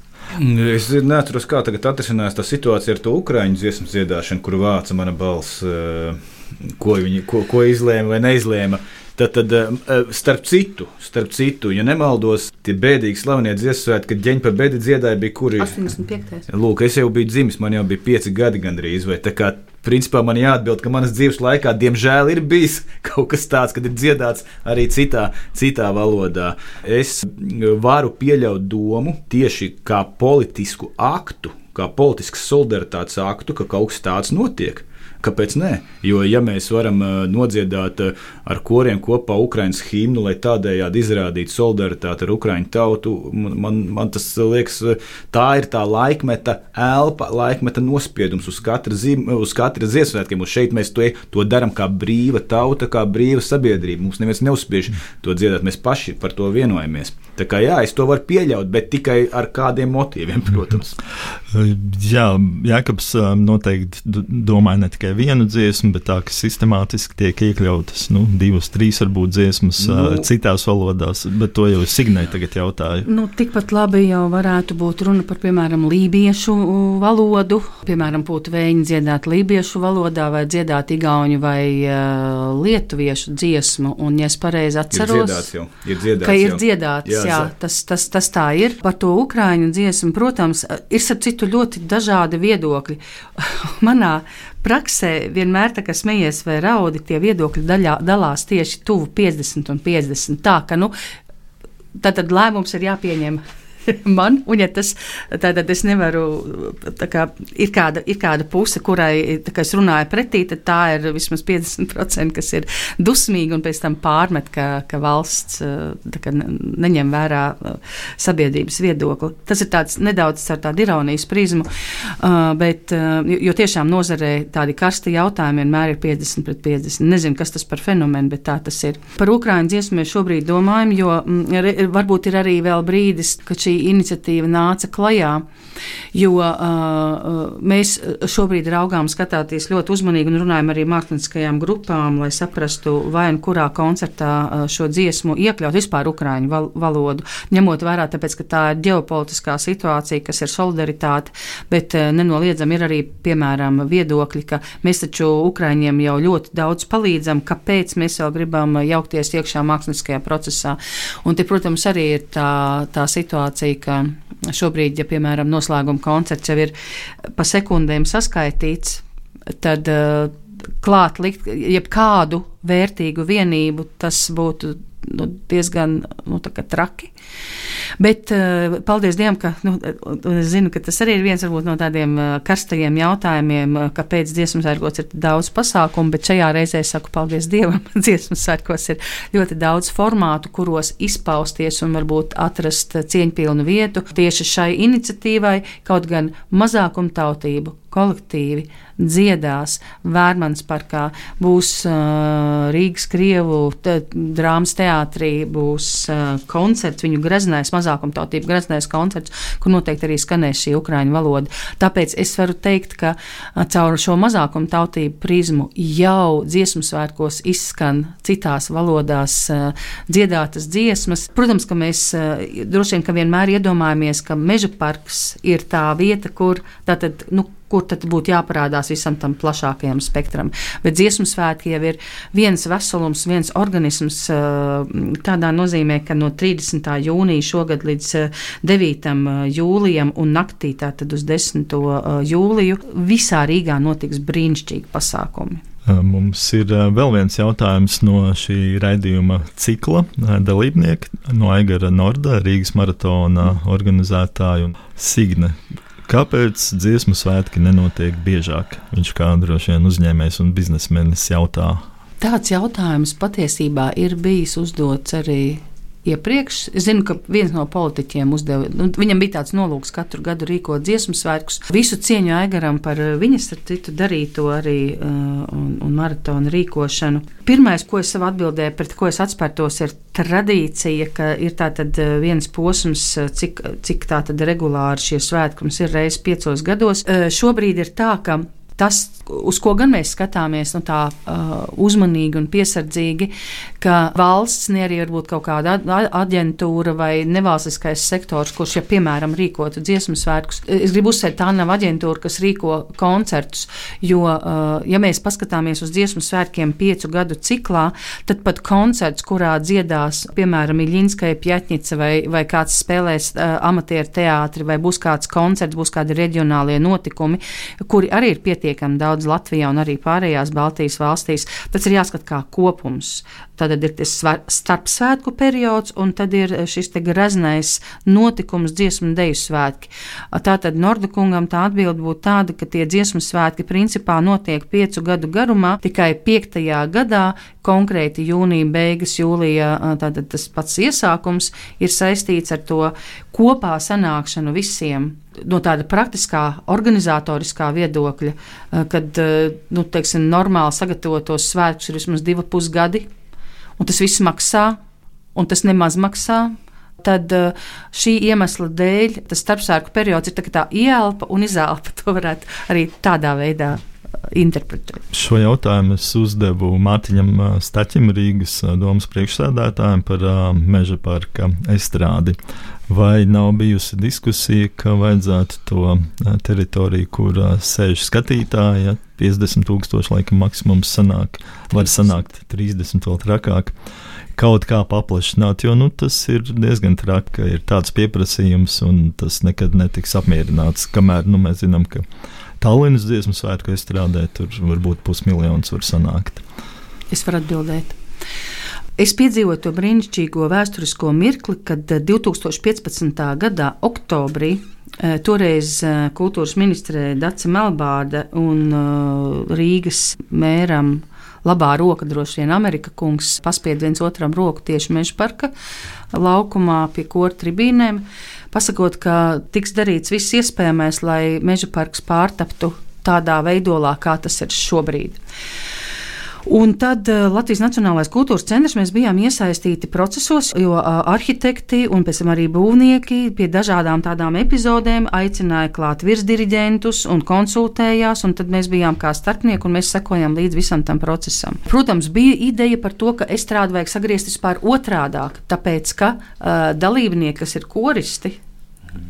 Es neatceros, kā tagad atrisinās tā situācija ar to ukrāņu dziesmu dziedāšanu, kur vāca mana balss, eh, ko viņi ko, ko izlēma vai neizlēma. Tad, tad eh, starp citu, starp citu, ja nemaldos, tie bēdīgi slavenie dziesmu svētki, kad ģeņi par bēdi dziedāja, bija kuri? 85. Lūk, es jau biju dzimis, man jau bija pieci gadi gandrīz, vai tā kā principā man jāatbild, ka manas dzīves laikā, diemžēl, ir bijis kaut kas tāds, kad ir dziedāts arī citā, citā valodā. Es varu pieļaut domu tieši kā politisku aktu, kā politiskas solidaritātes aktu, ka kaut kas tāds notiek. Kāpēc nē? Jo, ja mēs varam uh, nodziedāt uh, ar koriem kopā Ukraiņas himnu, lai tādējādi izrādītu solidaritāti ar Ukraiņu tautu, man, man tas liekas, uh, tā ir tā laikmeta elpa, laikmeta nospiedums uz katra, zīm, uz katra Ziemassvētkiem. Šeit mēs to, to darām kā brīva tauta, kā brīva sabiedrība. Mums neviens neuzspiež to dziedāt, mēs paši par to vienojamies. Tā kā jā, es to varu pieļaut, bet tikai ar kādiem motīviem, protams. Jā, Jākaps noteikti domāja ne tikai vienu dziesmu, bet tā, ka sistemātiski tiek iekļautas nu, divas, trīs varbūt dziesmas nu, citās valodās, bet to jau Signē tagad jautāju. Nu, tikpat labi jau varētu būt runa par, piemēram, lībiešu valodu. Piemēram, būtu vēņi dziedāt lībiešu valodā vai dziedāt igauņu vai uh, lietuviešu dziesmu. Un, ja es pareizi atceros, ir dziedāts jau, ir dziedāts ka ir dziedāts, jā, jā tas, tas, tas tā ir. Par to ukraiņu dziesmu, protams, ir starp citu ļoti dažādi viedokļi. Manā praksē vienmēr tā kā smejies vai raudi, tie viedokļi daļā, dalās tieši tuvu 50 un 50. Tā ka nu, tad, tad lēmums ir jāpieņem man, un ja tas tad es nevaru, kā, ir, kāda, ir kāda puse, kurai kā es runāju pretī, tad tā ir vismaz 50%, kas ir dusmīgi un pēc tam pārmet, ka, ka valsts kā, neņem vērā sabiedrības viedokli. Tas ir tāds nedaudz ar tādu ironijas prizmu, bet, jo tiešām nozarē tādi karsti jautājumi vienmēr ir 50 pret 50. Nezinu, kas tas par fenomenu, bet tā tas ir. Par Ukraiņu dziesmu mēs šobrīd domājam, jo varbūt ir arī vēl brīdis, kad šī šī iniciatīva nāca klajā. Jo uh, mēs šobrīd raugām, skatāties ļoti uzmanīgi un runājam arī mākslinieckajām grupām, lai saprastu, vai un kurā koncertā uh, šo dziesmu iekļaut vispār ukraiņu val valodu, ņemot vērā, tāpēc, ka tā ir ģeopolitiskā situācija, kas ir solidaritāte, bet uh, nenoliedzam ir arī, piemēram, viedokļi, ka mēs taču ukraiņiem jau ļoti daudz palīdzam, kāpēc mēs vēl gribam jaukties iekšā mākslinieckajā procesā. Un te, protams, arī ir tā, tā situācija situācija, ka šobrīd, ja piemēram noslēguma koncerts jau ir pa sekundēm saskaitīts, tad uh, klāt likt jebkādu vērtīgu vienību, tas būtu nu, diezgan nu, traki. Bet uh, paldies Dievam, ka nu, es zinu, ka tas arī ir viens varbūt, no tādiem uh, karstajiem jautājumiem, uh, kāpēc dziesmu sērkos ir daudz pasākumu, bet šajā reizē es saku paldies Dievam. dziesmu sērkos ir ļoti daudz formātu, kuros izpausties un varbūt atrast cieņpilnu vietu tieši šai iniciatīvai, kaut gan mazākumtautību kolektīvi dziedās Vērmans parkā, būs uh, Rīgas Krievu te, drāmas teātrī, būs uh, koncerts, viņu greznais, mazākumtautību greznais koncerts, kur noteikti arī skanēs šī ukraiņu valoda. Tāpēc es varu teikt, ka uh, caur šo mazākumtautību prizmu jau dziesmu svētkos izskan citās valodās uh, dziedātas dziesmas. Protams, ka mēs uh, droši vien vienmēr iedomājamies, ka meža parks ir tā vieta, kur tātad, nu, kur tad būtu jāparādās visam tam plašākajam spektram. Bet dziesmu svētki jau ir viens veselums, viens organisms tādā nozīmē, ka no 30. jūnija šogad līdz 9. jūlijam un naktī, tātad uz 10. jūliju, visā Rīgā notiks brīnišķīgi pasākumi. Mums ir vēl viens jautājums no šī raidījuma cikla dalībnieka, no Aigara Norda, Rīgas maratona organizētāja un Signe. Kāpēc dziesmu svētki nenotiek biežāk? Viņš kā droši vien uzņēmējs un biznesmenis jautā. Tāds jautājums patiesībā ir bijis uzdots arī iepriekš. Es zinu, ka viens no politiķiem uzdeva, nu, viņam bija tāds nolūks katru gadu rīkot dziesmu svētkus. Visu cieņu Aigaram par uh, viņas ar citu darīto arī uh, un, un maratonu rīkošanu. Pirmais, ko es savā atbildē, pret ko es atspērtos, ir tradīcija, ka ir tātad uh, viens posms, uh, cik, cik tātad regulāri šie svētki mums ir reizes piecos gados. Šobrīd ir tā, ka tas, uz ko gan mēs skatāmies nu, tā uh, uzmanīgi un piesardzīgi, ka valsts, ne arī varbūt kaut kāda aģentūra vai nevalstiskais sektors, kurš, ja piemēram, rīkotu dziesmu svētkus, es gribu uzsvērt, tā nav aģentūra, kas rīko koncertus, jo, uh, ja mēs paskatāmies uz dziesmu svētkiem piecu gadu ciklā, tad pat koncerts, kurā dziedās, piemēram, Iļņinskai Pjatņica vai, vai kāds spēlēs uh, amatieru teātri vai būs kāds koncerts, būs kādi reģionālie notikumi, kuri arī ir pietiekami daudz Latvijā un arī pārējās Baltijas valstīs. Tas ir jāskat kā kopums. Tad ir tas starpsvētku periods, un tad ir šis graznais notikums, dziesmu un deju svētki. Tātad Nordakungam tā atbilde būtu tāda, ka tie dziesmu svētki principā notiek piecu gadu garumā, tikai piektajā gadā, konkrēti jūnija beigas, jūlijā, tātad tas pats iesākums ir saistīts ar to kopā sanākšanu visiem no tāda praktiskā, organizatoriskā viedokļa, kad nu, teiksim, normāli sagatavotos svētkus ir vismaz divi pusgadi un tas viss maksā, un tas nemaz maksā, tad eh, šī iemesla dēļ tas starpsārku periods ir tā, tā ielpa un izelpa. To varētu arī tādā veidā eh, interpretēt. Šo jautājumu es uzdevu Mārtiņam Staķim, Rīgas domas priekšsēdētājiem par meža parka estrādi. Vai nav bijusi diskusija, ka vajadzētu to teritoriju, kur sēž skatītāji, ja 50 tūkstoši laikam maksimums sanāk, var sanākt 30 vēl trakāk, kaut kā paplašināt, jo nu, tas ir diezgan traki, ka ir tāds pieprasījums un tas nekad netiks apmierināts, kamēr nu, mēs zinām, ka Tallinas dziesmu svētku strādē, tur varbūt pusmiljons var sanākt. Es varu atbildēt. Es piedzīvoju to brīnišķīgo vēsturisko mirkli, kad 2015. Eh, gada oktobrī eh, toreiz eh, kultūras ministrē Dace Melbārda un Rīgas mēram labā roka, droši vien Amerika kungs, paspied viens otram roku tieši meža parka laukumā pie kora tribīnēm, pasakot, ka tiks darīts viss iespējamais, lai meža parks pārtaptu tādā veidolā, kā tas ir šobrīd. Un tad uh, Latvijas Nacionālais kultūras centrs mēs bijām iesaistīti procesos, jo uh, arhitekti un pēc tam arī būvnieki pie dažādām tādām epizodēm aicināja klāt virsdiriģentus un konsultējās, un tad mēs bijām kā starpnieki un mēs sekojām līdz visam tam procesam. Protams, bija ideja par to, ka estrādi vajag sagriezt vispār otrādāk, tāpēc ka uh, dalībnieki, kas ir koristi,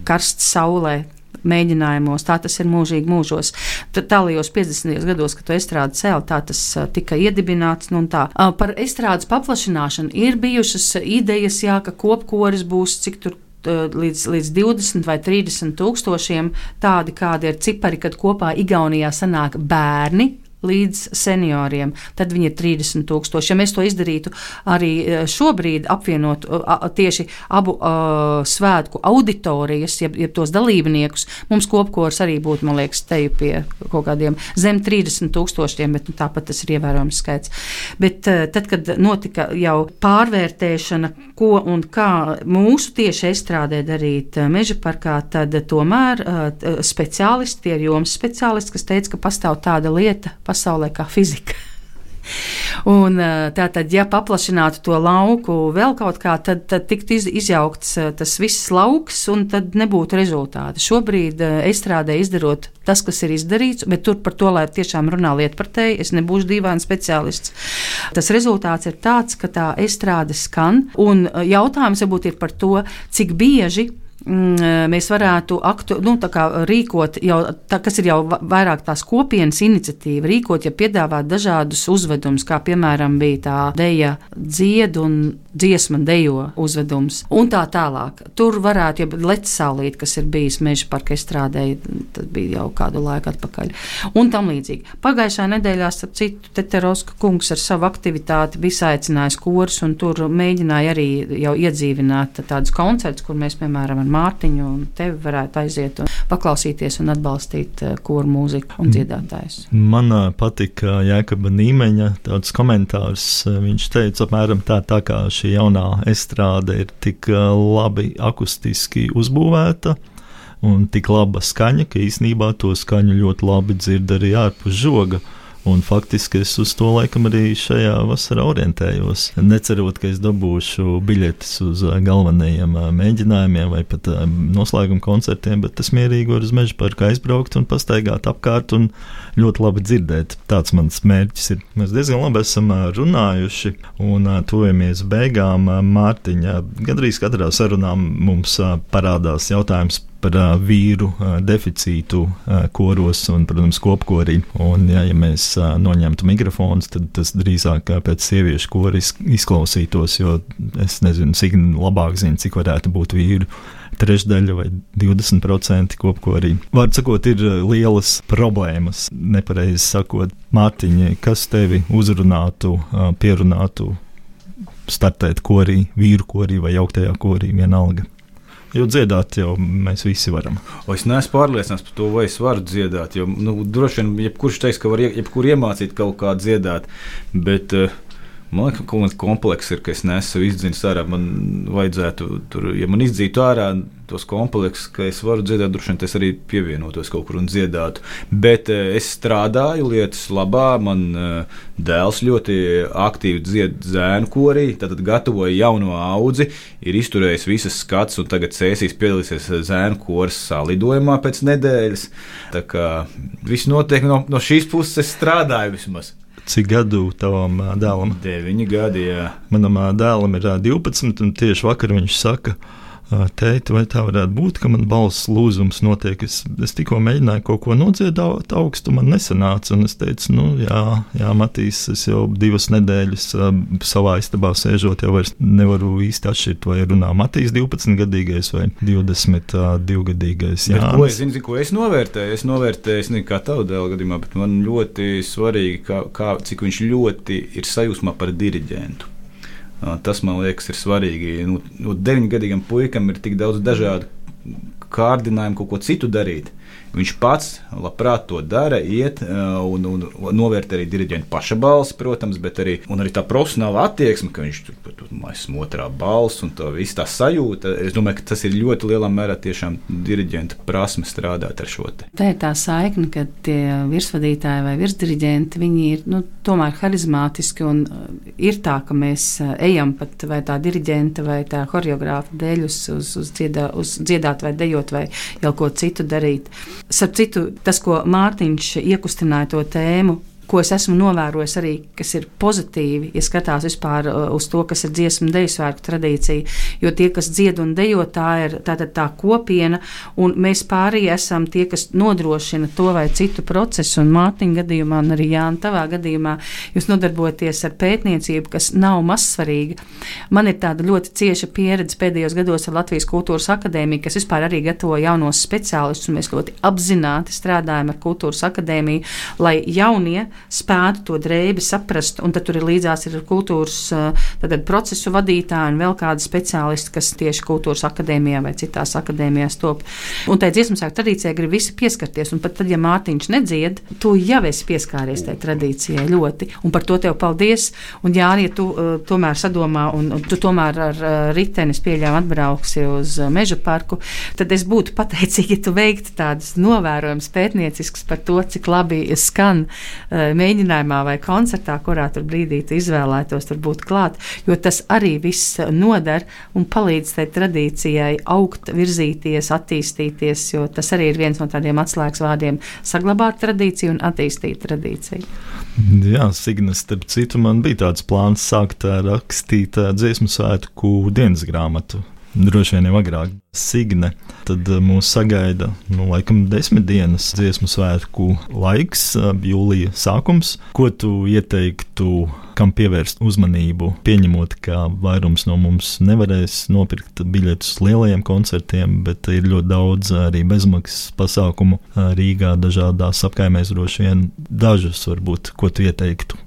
karsts saulē, mēģinājumos, tā tas ir mūžīgi mūžos. Tālajos 50. gados, kad to estrādi cēlā, tā tas tika iedibināts. Nu par estrādes paplašināšanu ir bijušas idejas, jā, ka kopkoris būs cik tur līdz, līdz 20 vai 30 tūkstošiem. Tādi kādi ir cipari, kad kopā Igaunijā sanāk bērni līdz senioriem, tad viņi ir 30 tūkstoši. Ja mēs to izdarītu arī e, šobrīd, apvienot tieši abu uh, svētku auditorijas, jeb, jeb tos dalībniekus, mums kopkors arī būtu, man liekas, te pie kaut kādiem zem 30 tūkstošiem, bet nu, tāpat tas ir ievērojams skaits. Bet uh, tad, kad notika jau pārvērtēšana, ko un kā mūsu tieši estrādē darīt meža parkā, tad tomēr uh, speciālisti, tie ir jomas speciālisti, kas teica, ka pastāv tāda lieta, pasaulē kā fizika. Un, tātad, ja paplašinātu to lauku vēl kaut kā, tad, tad tiktu iz, izjaukts tas viss lauks, un tad nebūtu rezultāti. Šobrīd es strādāju izdarot tas, kas ir izdarīts, bet tur par to, lai tiešām runā lietpratēji, es nebūšu dīvains speciālists. Tas rezultāts ir tāds, ka tā estrāde skan, un jautājums varbūt ir par to, cik bieži eh, mēs varētu aktu, nu, rīkot, jau, tā, kas ir jau vairāk tās kopienas iniciatīva, rīkot, ja piedāvāt dažādus uzvedumus, kā piemēram bija tā deja dzied un dziesma dejo uzvedums, un tā tālāk. Tur varētu, ja Lecsaulīt, kas ir bijis meža parka strādēja, tas bija jau kādu laiku atpakaļ, un tam līdzīgi. Pagājušā nedēļā, starp citu, Teteroska kungs ar savu aktivitāti bija aicinājis kurs, un tur mēģināja arī jau iedzīvināt tādus koncertus, kur mēs, piemēram, ar Mārtiņu un tevi varētu aiziet un paklausīties un atbalstīt eh, koru mūziku un dziedātājus. Man eh, patika Jēkaba Nīmeņa tāds komentārs. Eh, viņš teica apmēram tā, tā kā šī jaunā estrāde ir tik labi akustiski uzbūvēta un tik laba skaņa, ka īsnībā to skaņu ļoti labi dzird arī ārpus žoga. Un faktiski es uz to laikam arī šajā vasarā orientējos. Necerot, ka es dabūšu biļetes uz galvenajiem mēģinājumiem vai pat noslēguma koncertiem, bet es mierīgi varu uz meža parku aizbraukt un pastaigāt apkārt un ļoti labi dzirdēt. Tāds mans mērķis ir. Mēs diezgan labi esam runājuši un tuvojamies beigām. Mārtiņa, gandrīz katrā sarunā mums parādās jautājums par uh, vīru uh, deficītu uh, koros un, protams, kopkorī. Un, ja, ja mēs uh, noņemtu mikrofonus, tad tas drīzāk pēc sieviešu kora izklausītos, jo es nezinu, cik labāk zinu, cik varētu būt vīru trešdaļa vai 20% kopkorī. Vārds sakot, ir lielas problēmas. Nepareizi sakot, Mārtiņa, kas tevi uzrunātu, pierunātu startēt korī, vīru korī vai augtajā korī, vienalga. Jo dziedāt jau mēs visi varam. O es neesmu pārliecināts par to, vai es varu dziedāt. Jo, nu, droši vien, jebkurš teiks, ka var jebkur iemācīt kaut kā dziedāt. Bet, uh, Man liekas, ka kāds komplekss ir, ka es nesu izdzinis ārā. Man vajadzētu, tur, ja man izdzītu ārā tos kompleksus, ka es varu dziedāt, droši vien tas arī pievienotos kaut kur un dziedātu. Bet uh, es strādāju lietas labā. Man uh, dēls ļoti aktīvi dzied zēnu korī, tad gatavoja jauno audzi, ir izturējis visas skats un tagad sēsīs piedalīsies zēnu koras salidojumā pēc nedēļas. Tā kā viss notiek no, no šīs puses, es strādāju vismaz. Cik gadu tavam dēlam? 9 gadi. Jā. Manam dēlam ir 12, un tieši vakar viņš saka, ka Teikt, vai tā varētu būt, ka man balss lūzums notiek? Es, es tikko mēģināju kaut ko nodziedāt augstu, man nesanāca. Es teicu, nu, jā, jā Matīs, es jau divas nedēļas savā istabā sēžot, jau nevaru īsti atšķirt, vai runā Matīs 12 gadīgais vai 22 gadīgais. Jā, bet ko es zinu, ko es novērtēju? Es novērtēju, es nezinu, kā tavu dēlu gadījumā, bet man ļoti svarīgi, kā, kā, cik viņš ļoti ir sajūsmā par diriģentu. Tas man liekas, ir svarīgi. Nu, nu, Deviņgadīgam puikam ir tik daudz dažādu kārdinājumu, kaut ko citu darīt. Viņš pats labprāt to dara, iet un, un, un novērtē arī diriģenta paša balsi, protams, bet arī, arī tā profesionāla attieksme, ka viņš tur pat esmu otrā balss un tā viss tā sajūta. Es domāju, ka tas ir ļoti lielā mērā tiešām diriģenta prasme strādāt ar šo te. Tā ir tā saikne, ka tie virsvadītāji vai virsdiriģenti, viņi ir nu, tomēr harizmātiski un ir tā, ka mēs ejam pat vai tā diriģenta vai tā horeogrāfa dēļ uz, uz, uz, dziedā, uz dziedāt vai dejot vai jau ko citu darīt. Starp citu, tas, ko Mārtiņš iekustināja to tēmu ko es esmu novērojis arī, kas ir pozitīvi, ja skatās vispār uh, uz to, kas ir dziesmu un deju svētku tradīcija. Jo tie, kas dzied un dejo, tā ir tā, tā kopiena, un mēs pārējie esam tie, kas nodrošina to vai citu procesu. Un Mārtiņa gadījumā, un arī Jāna, tavā gadījumā, jūs nodarbojaties ar pētniecību, kas nav mazsvarīga. Man ir tāda ļoti cieša pieredze pēdējos gados ar Latvijas Kultūras Akadēmiju, kas vispār arī gatavo jaunos speciālistus, un mēs ļoti apzināti strādājam ar Kultūras Akadēmiju, lai jaunie spētu to drēbi saprast, un tad tur ir līdzās ir kultūras tātad, procesu vadītāji un vēl kādi speciālisti, kas tieši kultūras akadēmijā vai citās akadēmijās top. Un tai dziesmu sāk tradīcijai grib visi pieskarties, un pat tad, ja Mārtiņš nedzied, tu jau esi pieskāries tai tradīcijai ļoti, un par to tev paldies, un jā, ja tu uh, tomēr sadomā, un, un tu tomēr ar uh, ritenis pieļāvi atbrauksi uz uh, meža parku, tad es būtu pateicīgi, ja tu veiktu tādus novērojumus pētnieciskus par to, cik labi skan uh, mēģinājumā vai koncertā, kurā tur brīdī tu izvēlētos tur būt klāt, jo tas arī viss noder un palīdz tai tradīcijai augt, virzīties, attīstīties, jo tas arī ir viens no tādiem atslēgas vārdiem - saglabāt tradīciju un attīstīt tradīciju. Jā, Signas, starp citu, man bija tāds plāns sākt rakstīt dziesmu svētku dienas grāmatu droši vien jau agrāk, Signe. Tad uh, mūs sagaida, nu, laikam, desmit dienas dziesmu svētku laiks, uh, jūlija sākums. Ko tu ieteiktu, kam pievērst uzmanību, pieņemot, ka vairums no mums nevarēs nopirkt biļetes uz lielajiem koncertiem, bet ir ļoti daudz arī bezmaksas pasākumu uh, Rīgā, dažādās apkaimēs, droši vien dažus varbūt, ko tu ieteiktu.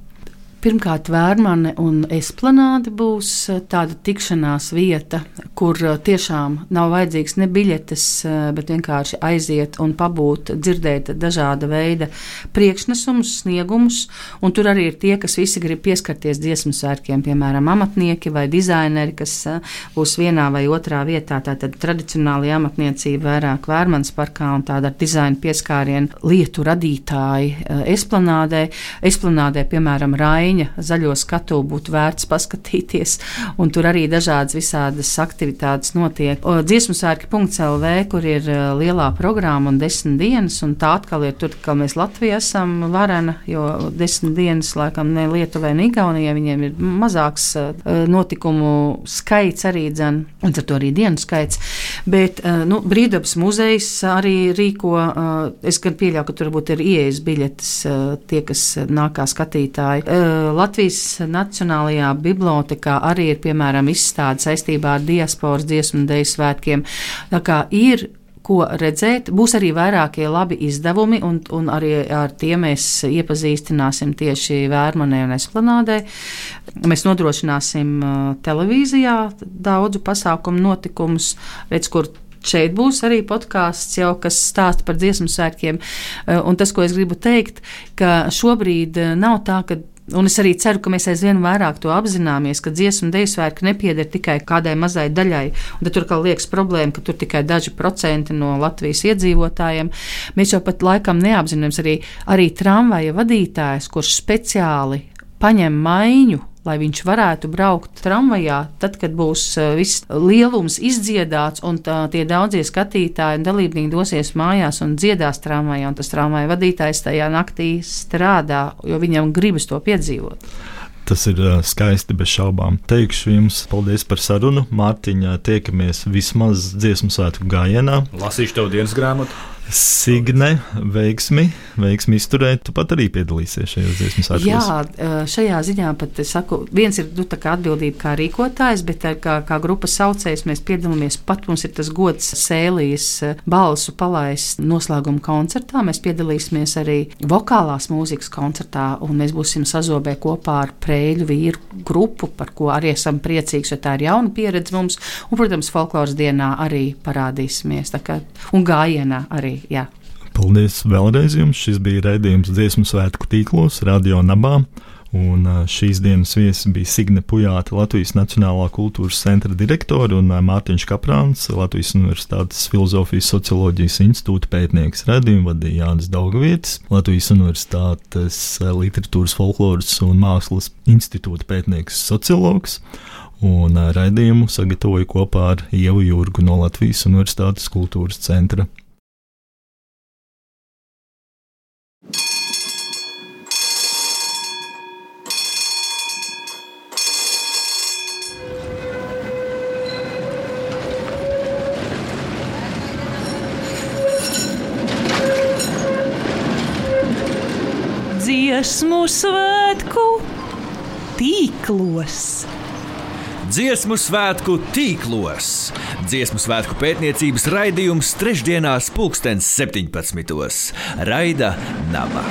Pirmkārt, Vērmane un Esplanāde būs eh, tāda tikšanās vieta, kur eh, tiešām nav vajadzīgs ne biļetes, eh, bet vienkārši aiziet un pabūt, dzirdēt dažāda veida priekšnesumus, sniegumus. Un tur arī ir tie, kas visi grib pieskarties dziesmu svētkiem, piemēram, amatnieki vai dizaineri, kas būs vienā vai otrā vietā. Tātad tradicionāli amatniecība vairāk Vērmanas parkā un tāda ar dizaina pieskārienu lietu radītāji Esplanādē. Esplanādē, piemēram, Raini viņa zaļo skatu būtu vērts paskatīties. Tur arī dažādas visādas aktivitātes notiek. Dziesmu sērki.lv, kur ir e, lielā programma un desmit dienas, un tā atkal ir tur, ka mēs Latvijā esam varena, jo desmit dienas laikam ne Lietuvai, ne Igaunijai viņiem ir mazāks e, notikumu skaits arī dzen, un ar to arī dienu skaits. Bet e, nu, Brīvdabas muzejs arī rīko, es gan pieļauju, ka tur varbūt ir ieejas biļetes tie, kas nāk kā skatītāji. Latvijas Nacionālajā bibliotekā arī ir piemēram izstāde saistībā ar diasporas dziesmu un dēļu svētkiem. Tā kā ir ko redzēt. Būs arī vairākie labi izdevumi, un, un arī ar tiem mēs iepazīstināsim tieši Vērmanē un Esplanādē. Mēs nodrošināsim uh, televīzijā daudzu pasākumu notikumus, redz, kur šeit būs arī podkāsts, kas stāsta par dziesmu svētkiem. Uh, un tas, ko es gribu teikt, ka šobrīd nav tā, ka Un es arī ceru, ka mēs aizvien vairāk to apzināmies, ka dziesmu dēļu svētki nepieder tikai kādai mazai daļai. Un tur kā liekas problēma, ka tur tikai daži procenti no Latvijas iedzīvotājiem. Mēs jau pat laikam neapzināmies arī, arī tramvaja vadītājs, kurš speciāli paņem maiņu lai viņš varētu braukt tramvajā, tad, kad būs eh, viss lielums izdziedāts un tā, tie daudzie skatītāji un dalībnieki dosies mājās un dziedās tramvajā, un tas tramvaja vadītājs tajā naktī strādā, jo viņam gribas to piedzīvot. Tas ir uh, skaisti, bez šaubām. Teikšu jums paldies par sarunu. Mārtiņā tiekamies vismaz dziesmu svētku gājienā. Lasīšu tev dienas grāmatu. Signe, veiksmi, veiksmi izturēt. Tu pat arī piedalīsies šajos dziesmu svētkos. Jā, šajā ziņā pat es saku, viens ir nu, atbildība kā rīkotājs, bet kā, kā grupas saucējs mēs piedalāmies. Pat mums ir tas gods sēlijas balsu palaist noslēguma koncertā. Mēs piedalīsimies arī vokālās mūzikas koncertā, un mēs būsim sazobē kopā ar prēļu vīru grupu, par ko arī esam priecīgi, jo tā ir jauna pieredze mums. Un, protams, folkloras dienā arī parādīsimies. Kā, un gājienā arī arī. Jā. Paldies vēlreiz jums. Šis bija raidījums Dziesmu svētku tīklos, Radio Nabā. Un šīs dienas viesis bija Signe Pujāta, Latvijas Nacionālā kultūras centra direktore un Mārtiņš Kaprāns, Latvijas Universitātes Filozofijas socioloģijas institūta pētnieks. Radījumu vadīja Jānis Daugavietis, Latvijas Universitātes literatūras, folkloras un mākslas institūta pētnieks sociologs. Un raidījumu sagatavoju kopā ar Ievu Jurgu no Latvijas Universitātes kultūras centra. Dziesmu svētku tīklos. Dziesmu svētku tīklos. Dziesmu svētku pētniecības raidījums trešdienās, pulkstens 17. Raida Naba.